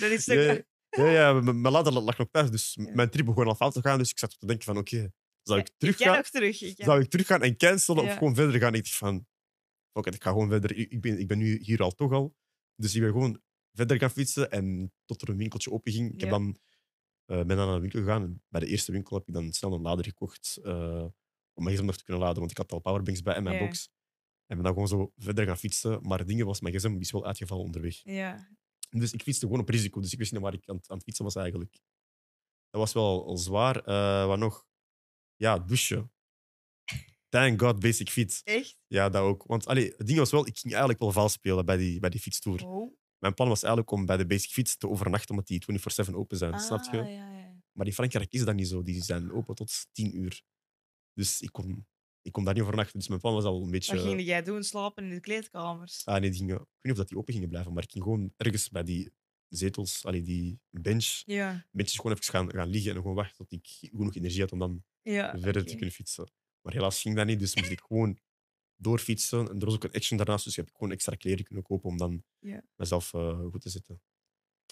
Dat is Ja, toch- ja, ja, mijn mijn lader lag nog thuis. Dus Ja. mijn trip begon al fout te gaan. Dus ik zat te denken van, oké, zou ik teruggaan? nog terug. Ik Zou ik teruggaan en cancelen of gewoon verder gaan? Ik dacht van, it, ik ga gewoon verder. Ik ik ben, ik ben nu hier al toch al. Dus ik ben gewoon verder gaan fietsen en tot er een winkeltje open ging. Ik heb dan, eh, ben dan naar de winkel gegaan. En bij de eerste winkel heb ik dan snel een lader gekocht eh, mijn gsm nog te kunnen laden, want ik had al powerbanks bij en mijn box. En ben dan gewoon zo verder gaan fietsen. Maar het ding was, mijn gsm is wel uitgevallen onderweg. Ja. Dus ik fietste gewoon op risico. Dus ik wist niet waar ik aan, het- aan het fietsen was eigenlijk. Dat was wel al zwaar. Eh, wat nog? Ja, douchen. Thank God, basic fit. Echt? Ja, dat ook. Want allee, het ding was wel, ik ging eigenlijk wel vals spelen bij die, bij die fietstour. Oh. Mijn plan was eigenlijk om bij de basic fiets te overnachten, omdat die 24-7 open zijn. snap je? Ah, ja, ja. Maar in Frankrijk is dat niet zo. Die zijn open tot 10 uur. Dus ik kon, ik kon daar niet overnachten. Dus mijn plan was al een beetje... Wat ging jij doen? Slapen in de kleedkamers? Ah, nee, die gingen, ik weet niet of dat die open gingen blijven, maar ik ging gewoon ergens bij die zetels, allee, die bench, Ja. benches gewoon even gaan, gaan liggen en gewoon wachten tot ik genoeg energie had om dan ja verder te kunnen fietsen. Maar helaas ging dat niet, dus moest ik gewoon doorfietsen. En er was ook een action daarnaast, dus heb ik gewoon extra kleren kunnen kopen om dan Ja. mezelf eh, goed te zetten.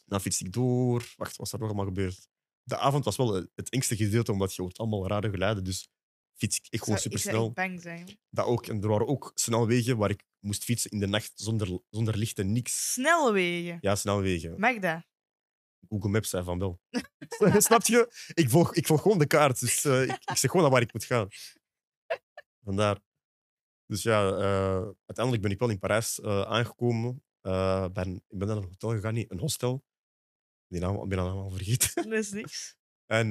Dan fietste ik door. Wacht, wat was er nog allemaal gebeurd? De avond was wel het engste gedeelte, omdat je hoort allemaal rare geluiden. Dus fiets ik Ik gewoon super Ik snel. bang zijn. Dat ook. En er waren ook snelwegen waar ik moest fietsen in de nacht zonder, zonder licht en niks. Snelwegen. Ja, snelwegen. Mag dat? Google Maps zei van wel. Snap je? Ik volg, ik volg gewoon de kaart. Dus eh, ik, ik zeg gewoon naar waar ik moet gaan. Vandaar. Dus ja, eh, uiteindelijk ben ik wel in Parijs eh, aangekomen. Ben, ik ben naar een hotel gegaan, niet een hostel. Die naam ik ben de naam al vergeten. Dat is niks. En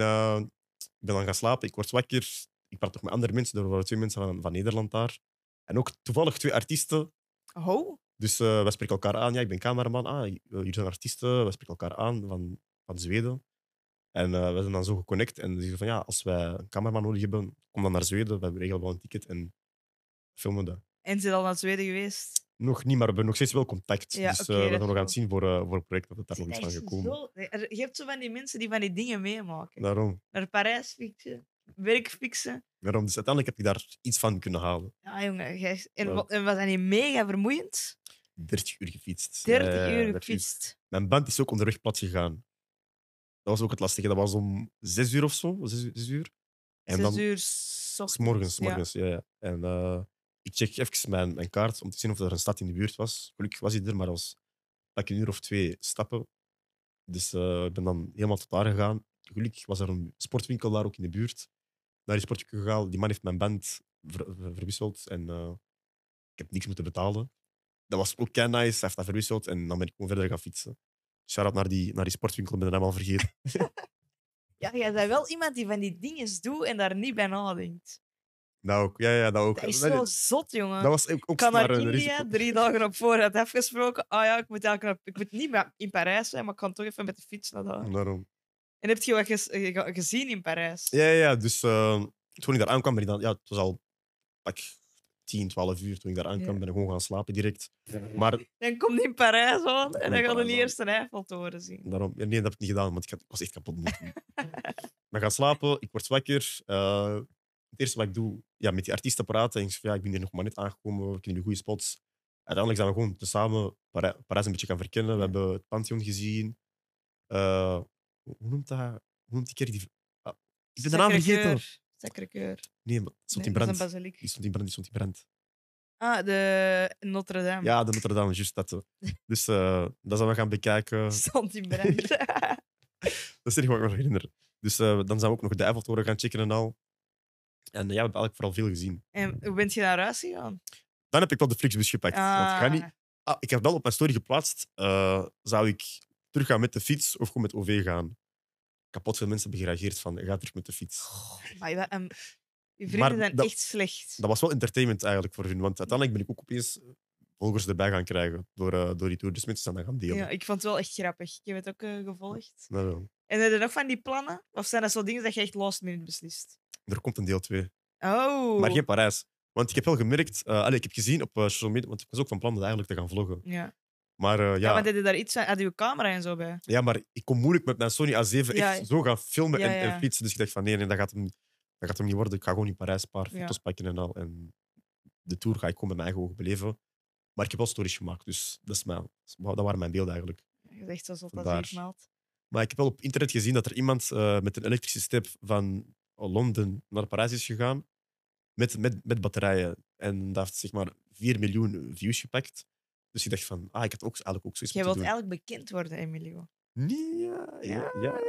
ik ben dan gaan slapen. Ik word wakker. Ik praat nog met andere mensen. Er waren twee mensen van, van Nederland daar. En ook toevallig twee artiesten. Oh, Dus eh wij spreken elkaar aan. Ja, ik ben cameraman. Ah, jullie zijn artiesten. We spreken elkaar aan van, van Zweden. En eh, we zijn dan zo geconnect. En ze zeggen van ja, als wij een cameraman nodig hebben, kom dan naar Zweden. We regelen wel een ticket en filmen dat. en ze al naar Zweden geweest? Nog niet, maar we hebben nog steeds wel contact. Ja, dus eh, we zijn nog is aan het zien voor, eh, voor een project dat het daar nog iets van is gekomen. zo- Je hebt zo van die mensen die van die dingen meemaken. Daarom. Naar Parijs fietsen. Werk fixen. Daarom, dus uiteindelijk heb ik daar iets van kunnen halen. Ja, jongen. jij- En, was dat niet mega vermoeiend? 30 uur gefietst. 30 Ja, ja, uur dat is juist. gefietst. Mijn band is ook onderweg plat gegaan. Dat was ook het lastige. Dat was om 6 uur of zo. 6, zes uur. En Zes dan uur s s morgens. Ja. morgens ja. Ja, En eh, ik check even mijn, mijn kaart om te zien of er een stad in de buurt was. Gelukkig was hij er, maar dat was pak een uur of twee stappen. Dus eh, ik ben dan helemaal tot daar gegaan. Gelukkig was er een sportwinkel daar ook in de buurt. Naar die sportwinkel gegaan. Die man heeft mijn band ver- ver- verwisseld en eh, ik heb niks moeten betalen. Dat was ook kei nice. Hij heeft dat verwisseld en dan ben ik gewoon verder gaan fietsen. Shout-out naar die, naar die sportwinkel, ik ben er helemaal vergeten. Ja, jij bent wel iemand die van die dingen doet en daar niet bij nadenkt. Nou, ook. Ja, ja, dat ook. Dat is Dat- zo zot, jongen. dat was ook, ook ik kan naar India risico. drie dagen op voorhand afgesproken. Ah ja, ik moet, naar- ik moet niet meer in Parijs zijn, maar ik kan toch even met de fiets naar daar. Daarom. En heb je wat eh, ge- gezien in Parijs? Ja, ja, ja. Dus eh, toen ik daar aankwam, ben ik dan, ja, het was al pak 10, 12 uur toen ik daar aankwam, Ja. ben ik gewoon gaan slapen direct. Maar Dan komt in Parijs aan en dan in ga je Parijs de eerste Eiffeltoren zien. daarom, ja, nee, dat heb ik niet gedaan, want ik, had- ik was echt kapot. moe gaan slapen, ik word wakker. eh, het eerste wat ik doe, ja, met die artiesten praten. En ik zeg, van, ja, ik ben hier nog maar net aangekomen, ik ken de goede spots. Uiteindelijk zijn we gewoon tezamen Parij- Parijs een beetje gaan verkennen. We hebben het Pantheon gezien. Eh, hoe noemt dat? Hoe noemt die kerk? Die... Ah, ik ben de naam vergeten. Sacré-Cœur. Nee, maar het stond in dat is brand. een. Die stond in brand, die stond in brand. Ah, de Notre-Dame. Ja, de Notre Dame, juist dat. Dus eh, dat zijn we gaan bekijken. Stond in brand. Dat is enige wat ik me herinner. Dus eh, dan zijn we ook nog de Eiffeltoren gaan checken en al. En ja, we hebben eigenlijk vooral veel gezien. en hoe bent je naar huis gegaan? Dan heb ik wel de Flixbus gepakt. Want ik, ga niet... Ah, ah, ik heb wel op mijn story geplaatst. eh, zou ik terug gaan met de fiets of gewoon met OV gaan? Kapot veel mensen hebben gereageerd van, ga terug met de fiets. goh, maar je, ehm, je Maar vrienden zijn dat- echt slecht. Dat was wel entertainment eigenlijk voor hun. Want uiteindelijk ben ik ook opeens volgers erbij gaan krijgen door, eh, door die tour. Dus mensen zijn dan gaan delen. Ja, ik vond het wel echt grappig. Ik heb het ook eh, gevolgd. Nou, ja. En heb je nog van die plannen? Of zijn dat zo dingen dat je echt last minute beslist? er komt een deel 2. Oh. Maar geen Parijs. Want ik heb wel gemerkt, eh, allee, ik heb gezien op social media, want ik was ook van plan dat eigenlijk te gaan vloggen. Ja. Maar eh, Ja. ja, je daar iets aan? Had je camera en zo bij? ja, maar ik kon moeilijk met mijn Sony A7 Ja. echt zo gaan filmen Ja, en, fietsen. Dus ik dacht van nee, nee dat, gaat hem, dat gaat hem niet worden. Ik ga gewoon in Parijs een paar Ja. foto's pakken en al. En de tour ga ik gewoon met mijn eigen ogen beleven. Maar ik heb wel stories gemaakt, dus dat, is mijn, dat waren mijn beelden eigenlijk. Je echt zo zot als Vandaar. ik maat. Maar ik heb wel op internet gezien dat er iemand eh, met een elektrische step van Londen naar Parijs is gegaan. Met, met, met batterijen. En dat heeft zeg maar 4 miljoen views gepakt. Dus ik dacht van, ah, ik had ook, eigenlijk ook zoiets Jij wilt doen. eigenlijk bekend worden, Emilio. Nee, ja, ja, ja.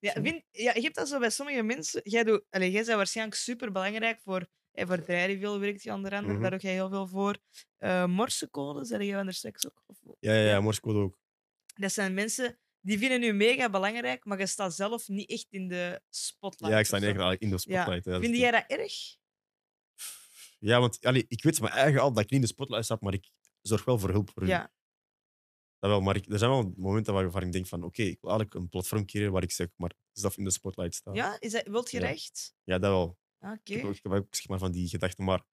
Ja, vind, ja, je hebt dat zo bij sommige mensen. Jij, doet, allee, jij bent waarschijnlijk super belangrijk voor. Hey, voor Drijreveel werkt je onder andere, Mhm. daar doe jij heel veel voor. Eh morsecode, zeg jij van seks ook? Of, Ja, ja, ja, Morsecode ook. dat zijn mensen die vinden u mega belangrijk, maar je staat zelf niet echt in de spotlight. Ja, ik sta zo. eigenlijk in de spotlight. Ja. Vind jij dat erg? Ja, want allee, ik weet van mijn eigen al dat ik niet in de spotlight sta, maar ik zorg wel voor hulp voor hun. Ja. Dat wel, maar ik, er zijn wel momenten waar, waar ik denk van, oké, ik wil eigenlijk een platform creëren waar ik zeg, maar zelf in de spotlight sta. Ja, is dat, wilt je Ja. recht? Ja, dat wel. Ah, Oké. Ik heb ook, ik heb ook zeg maar, van die gedachten, maar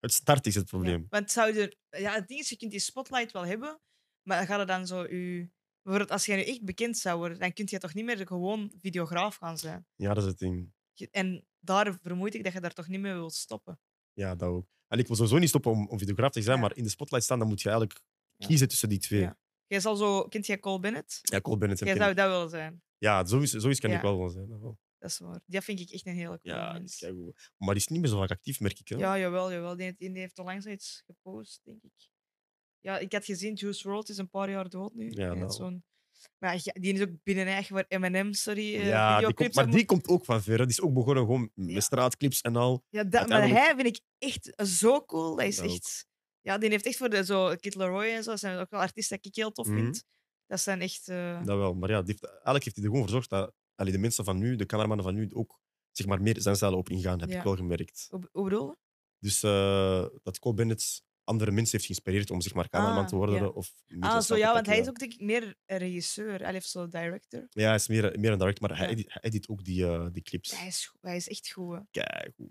het start is het probleem. Ja, want zou je, ja, het ding is, je kunt die spotlight wel hebben, maar gaat het dan zo u. Bijvoorbeeld, als jij nu echt bekend zou worden, dan kun je toch niet meer gewoon videograaf gaan zijn. Ja, dat is het ding. En daar vermoed ik dat je daar toch niet mee wilt stoppen. Ja, dat ook. En ik wil sowieso niet stoppen om, om videograaf te zijn, Ja. maar in de spotlight staan, dan moet je eigenlijk Ja. kiezen tussen die twee. Ja. Ja, Jij zal zo, kent jij Cole Bennett? Cole Bennett en Jij zou dat willen zijn. Ja, zoiets, zoiets kan Ja. ik wel wel zijn. dat wel. Dat is waar. Die vind ik echt een hele coole Ja, mens. is. Maar die is niet meer zo vaak actief, merk ik. Hè? Ja, jawel, jawel. Die, die heeft al langs iets gepost, denk ik. Ja, ik had gezien, Juice WRLD is een paar jaar dood nu. Ja, heeft nou. zo'n- Maar ja, die is ook binnen eigen waar Eminem, sorry. eh, Ja, die komt, maar die komt ook van ver. hè. Die is ook begonnen gewoon met Ja. straatclips en al. Ja, dat, maar hij vind ik echt zo cool. Dat is Dat ook. echt... Ja, die heeft echt voor de, zo Kid Laroi en zo. Dat zijn ook wel artiesten die ik heel tof Mhm. vind. Dat zijn echt... eh, Dat wel. Maar ja, die heeft, eigenlijk heeft hij er gewoon voor gezorgd dat allee, de mensen van nu, de cameramannen van nu, ook zeg maar, meer zijn stijl op ingaan, heb Ja. ik wel gemerkt. hoe, bedoel je? Dus eh, dat Cole Bennett andere mensen heeft geïnspireerd om zeg maar, cameraman Ah, te worden. ja. Of Ah, zo ja, want hij is ook denk ik meer een regisseur. Hij heeft zo director. Ja, hij is meer, meer een director, maar hij, edit, hij edit ook die, eh, die clips. Hij is, goed- hij is echt goed.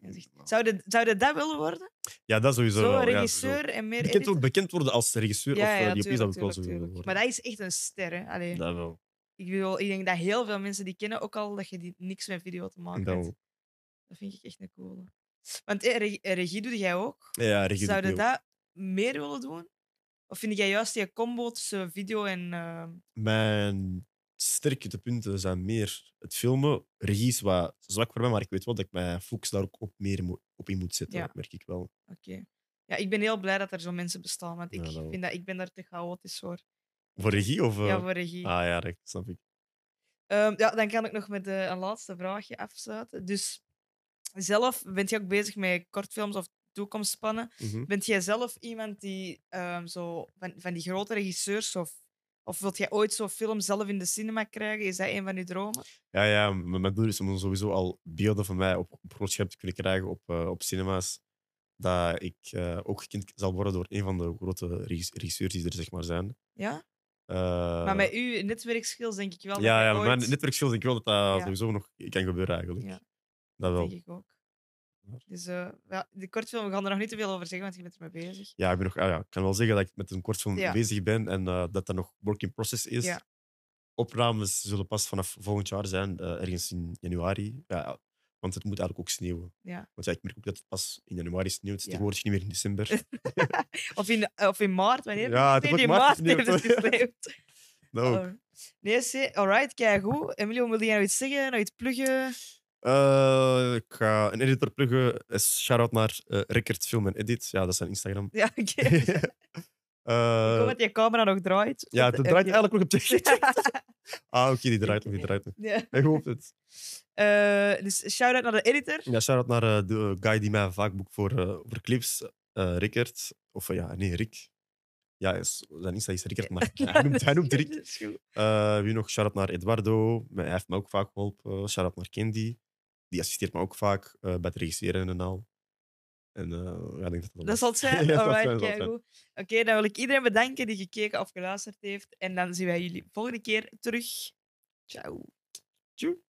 is echt- Zou je zou dat willen worden? Ja, dat sowieso. Zo, wel, regisseur en meer Bekend, worden- bekend worden als regisseur of Ja, eh, DOP zou tuurlijk, ik wel zo willen worden. Maar dat is echt een ster. Hè? Allee, Dat wel. ik, bedoel, ik denk dat heel veel mensen die kennen, ook al dat je die niks met video te maken Dat hebt. Dat vind ik echt een coole. Want eh, regie, regie doe jij ook. Ja, regie doe Zou ik je nu ook. dat meer willen doen? Of vind jij juist die combo tussen video en... eh, Mijn sterke punten zijn meer het filmen. Regie is wat zwak voor mij, maar ik weet wel dat ik mijn focus daar ook op meer op in moet zetten, Ja. merk ik wel. Oké. Ja, ik ben heel blij dat er zo mensen bestaan, want ik Ja, dat- vind dat ik ben daar te chaotisch voor. Voor regie of... Ja, eh, voor regie. Ah ja, dat snap ik. Ehm, ja, dan kan ik nog met eh, een laatste vraagje afsluiten. Dus zelf bent je ook bezig met kortfilms of toekomstspannen. Mhm. Bent jij zelf iemand die ehm, zo van, van die grote regisseurs of, of wilt jij ooit zo'n film zelf in de cinema krijgen? Is dat een van je dromen? Ja, ja, mijn doel is om sowieso al beelden van mij op, op groot scherm te kunnen krijgen op, eh, op cinema's. Dat ik eh, ook gekend zal worden door een van de grote regis- regisseurs die er zeg maar zijn. Ja? Eh, maar met uw netwerkskills denk ik wel dat ja, jij ja, met mijn netwerkskills denk ik wel dat dat Ja. sowieso nog kan gebeuren eigenlijk. Ja. Dat wel. denk ik ook. Dus eh, ja, de kortfilm, we gaan er nog niet te veel over zeggen, want je bent ermee bezig. Ja, ik, ben nog, ah ja, ik kan wel zeggen dat ik met een kortfilm Ja. bezig ben en eh, dat dat nog work in process is. Ja. Opnames zullen pas vanaf volgend jaar zijn, eh, ergens in januari. Ja, want het moet eigenlijk ook sneeuwen. Ja. Want ja, ik merk ook dat het pas in januari sneeuwt. Ja. tegenwoordig niet meer in december. Of in, of in maart, wanneer? Ja, het nee, wordt in maart maart heeft het hoor. gesneeuwd. nou, Oh. Nee, see, alright, kijk goed. Emilio, wil jij nog iets zeggen? Nog iets pluggen? Eh, ik ga een editor pluggen. Eh, Shout-out naar eh Rickert Film en Edit. Ja, dat is zijn Instagram. Ja, oké. Eh, dat je camera nog draait. ja, het draait eigenlijk nog op TikTok. ah, oké, die draait nog, die draait nog. Ja. Ik hoop het. Eh, dus shout-out naar de editor. Ja, shout-out naar eh, de guy die mij vaak boekt voor, eh, voor clips, eh Rickert. Of eh, ja, nee, Rick. Ja, is, zijn Insta is Rickert, maar hij noemt, hij noemt Rick. Dat is goed. Eh, wie nog? Shout-out naar Eduardo. Hij heeft me ook vaak geholpen. Shout-out naar Candy. Die assisteert me ook vaak eh, bij het regisseren en al. En eh, ja, denk dat dat, Dat zal het zijn. Ja, dat zal Alright. Oké, dan wil ik iedereen bedanken die gekeken of geluisterd heeft. En dan zien wij jullie volgende keer terug. Ciao. Tjoe.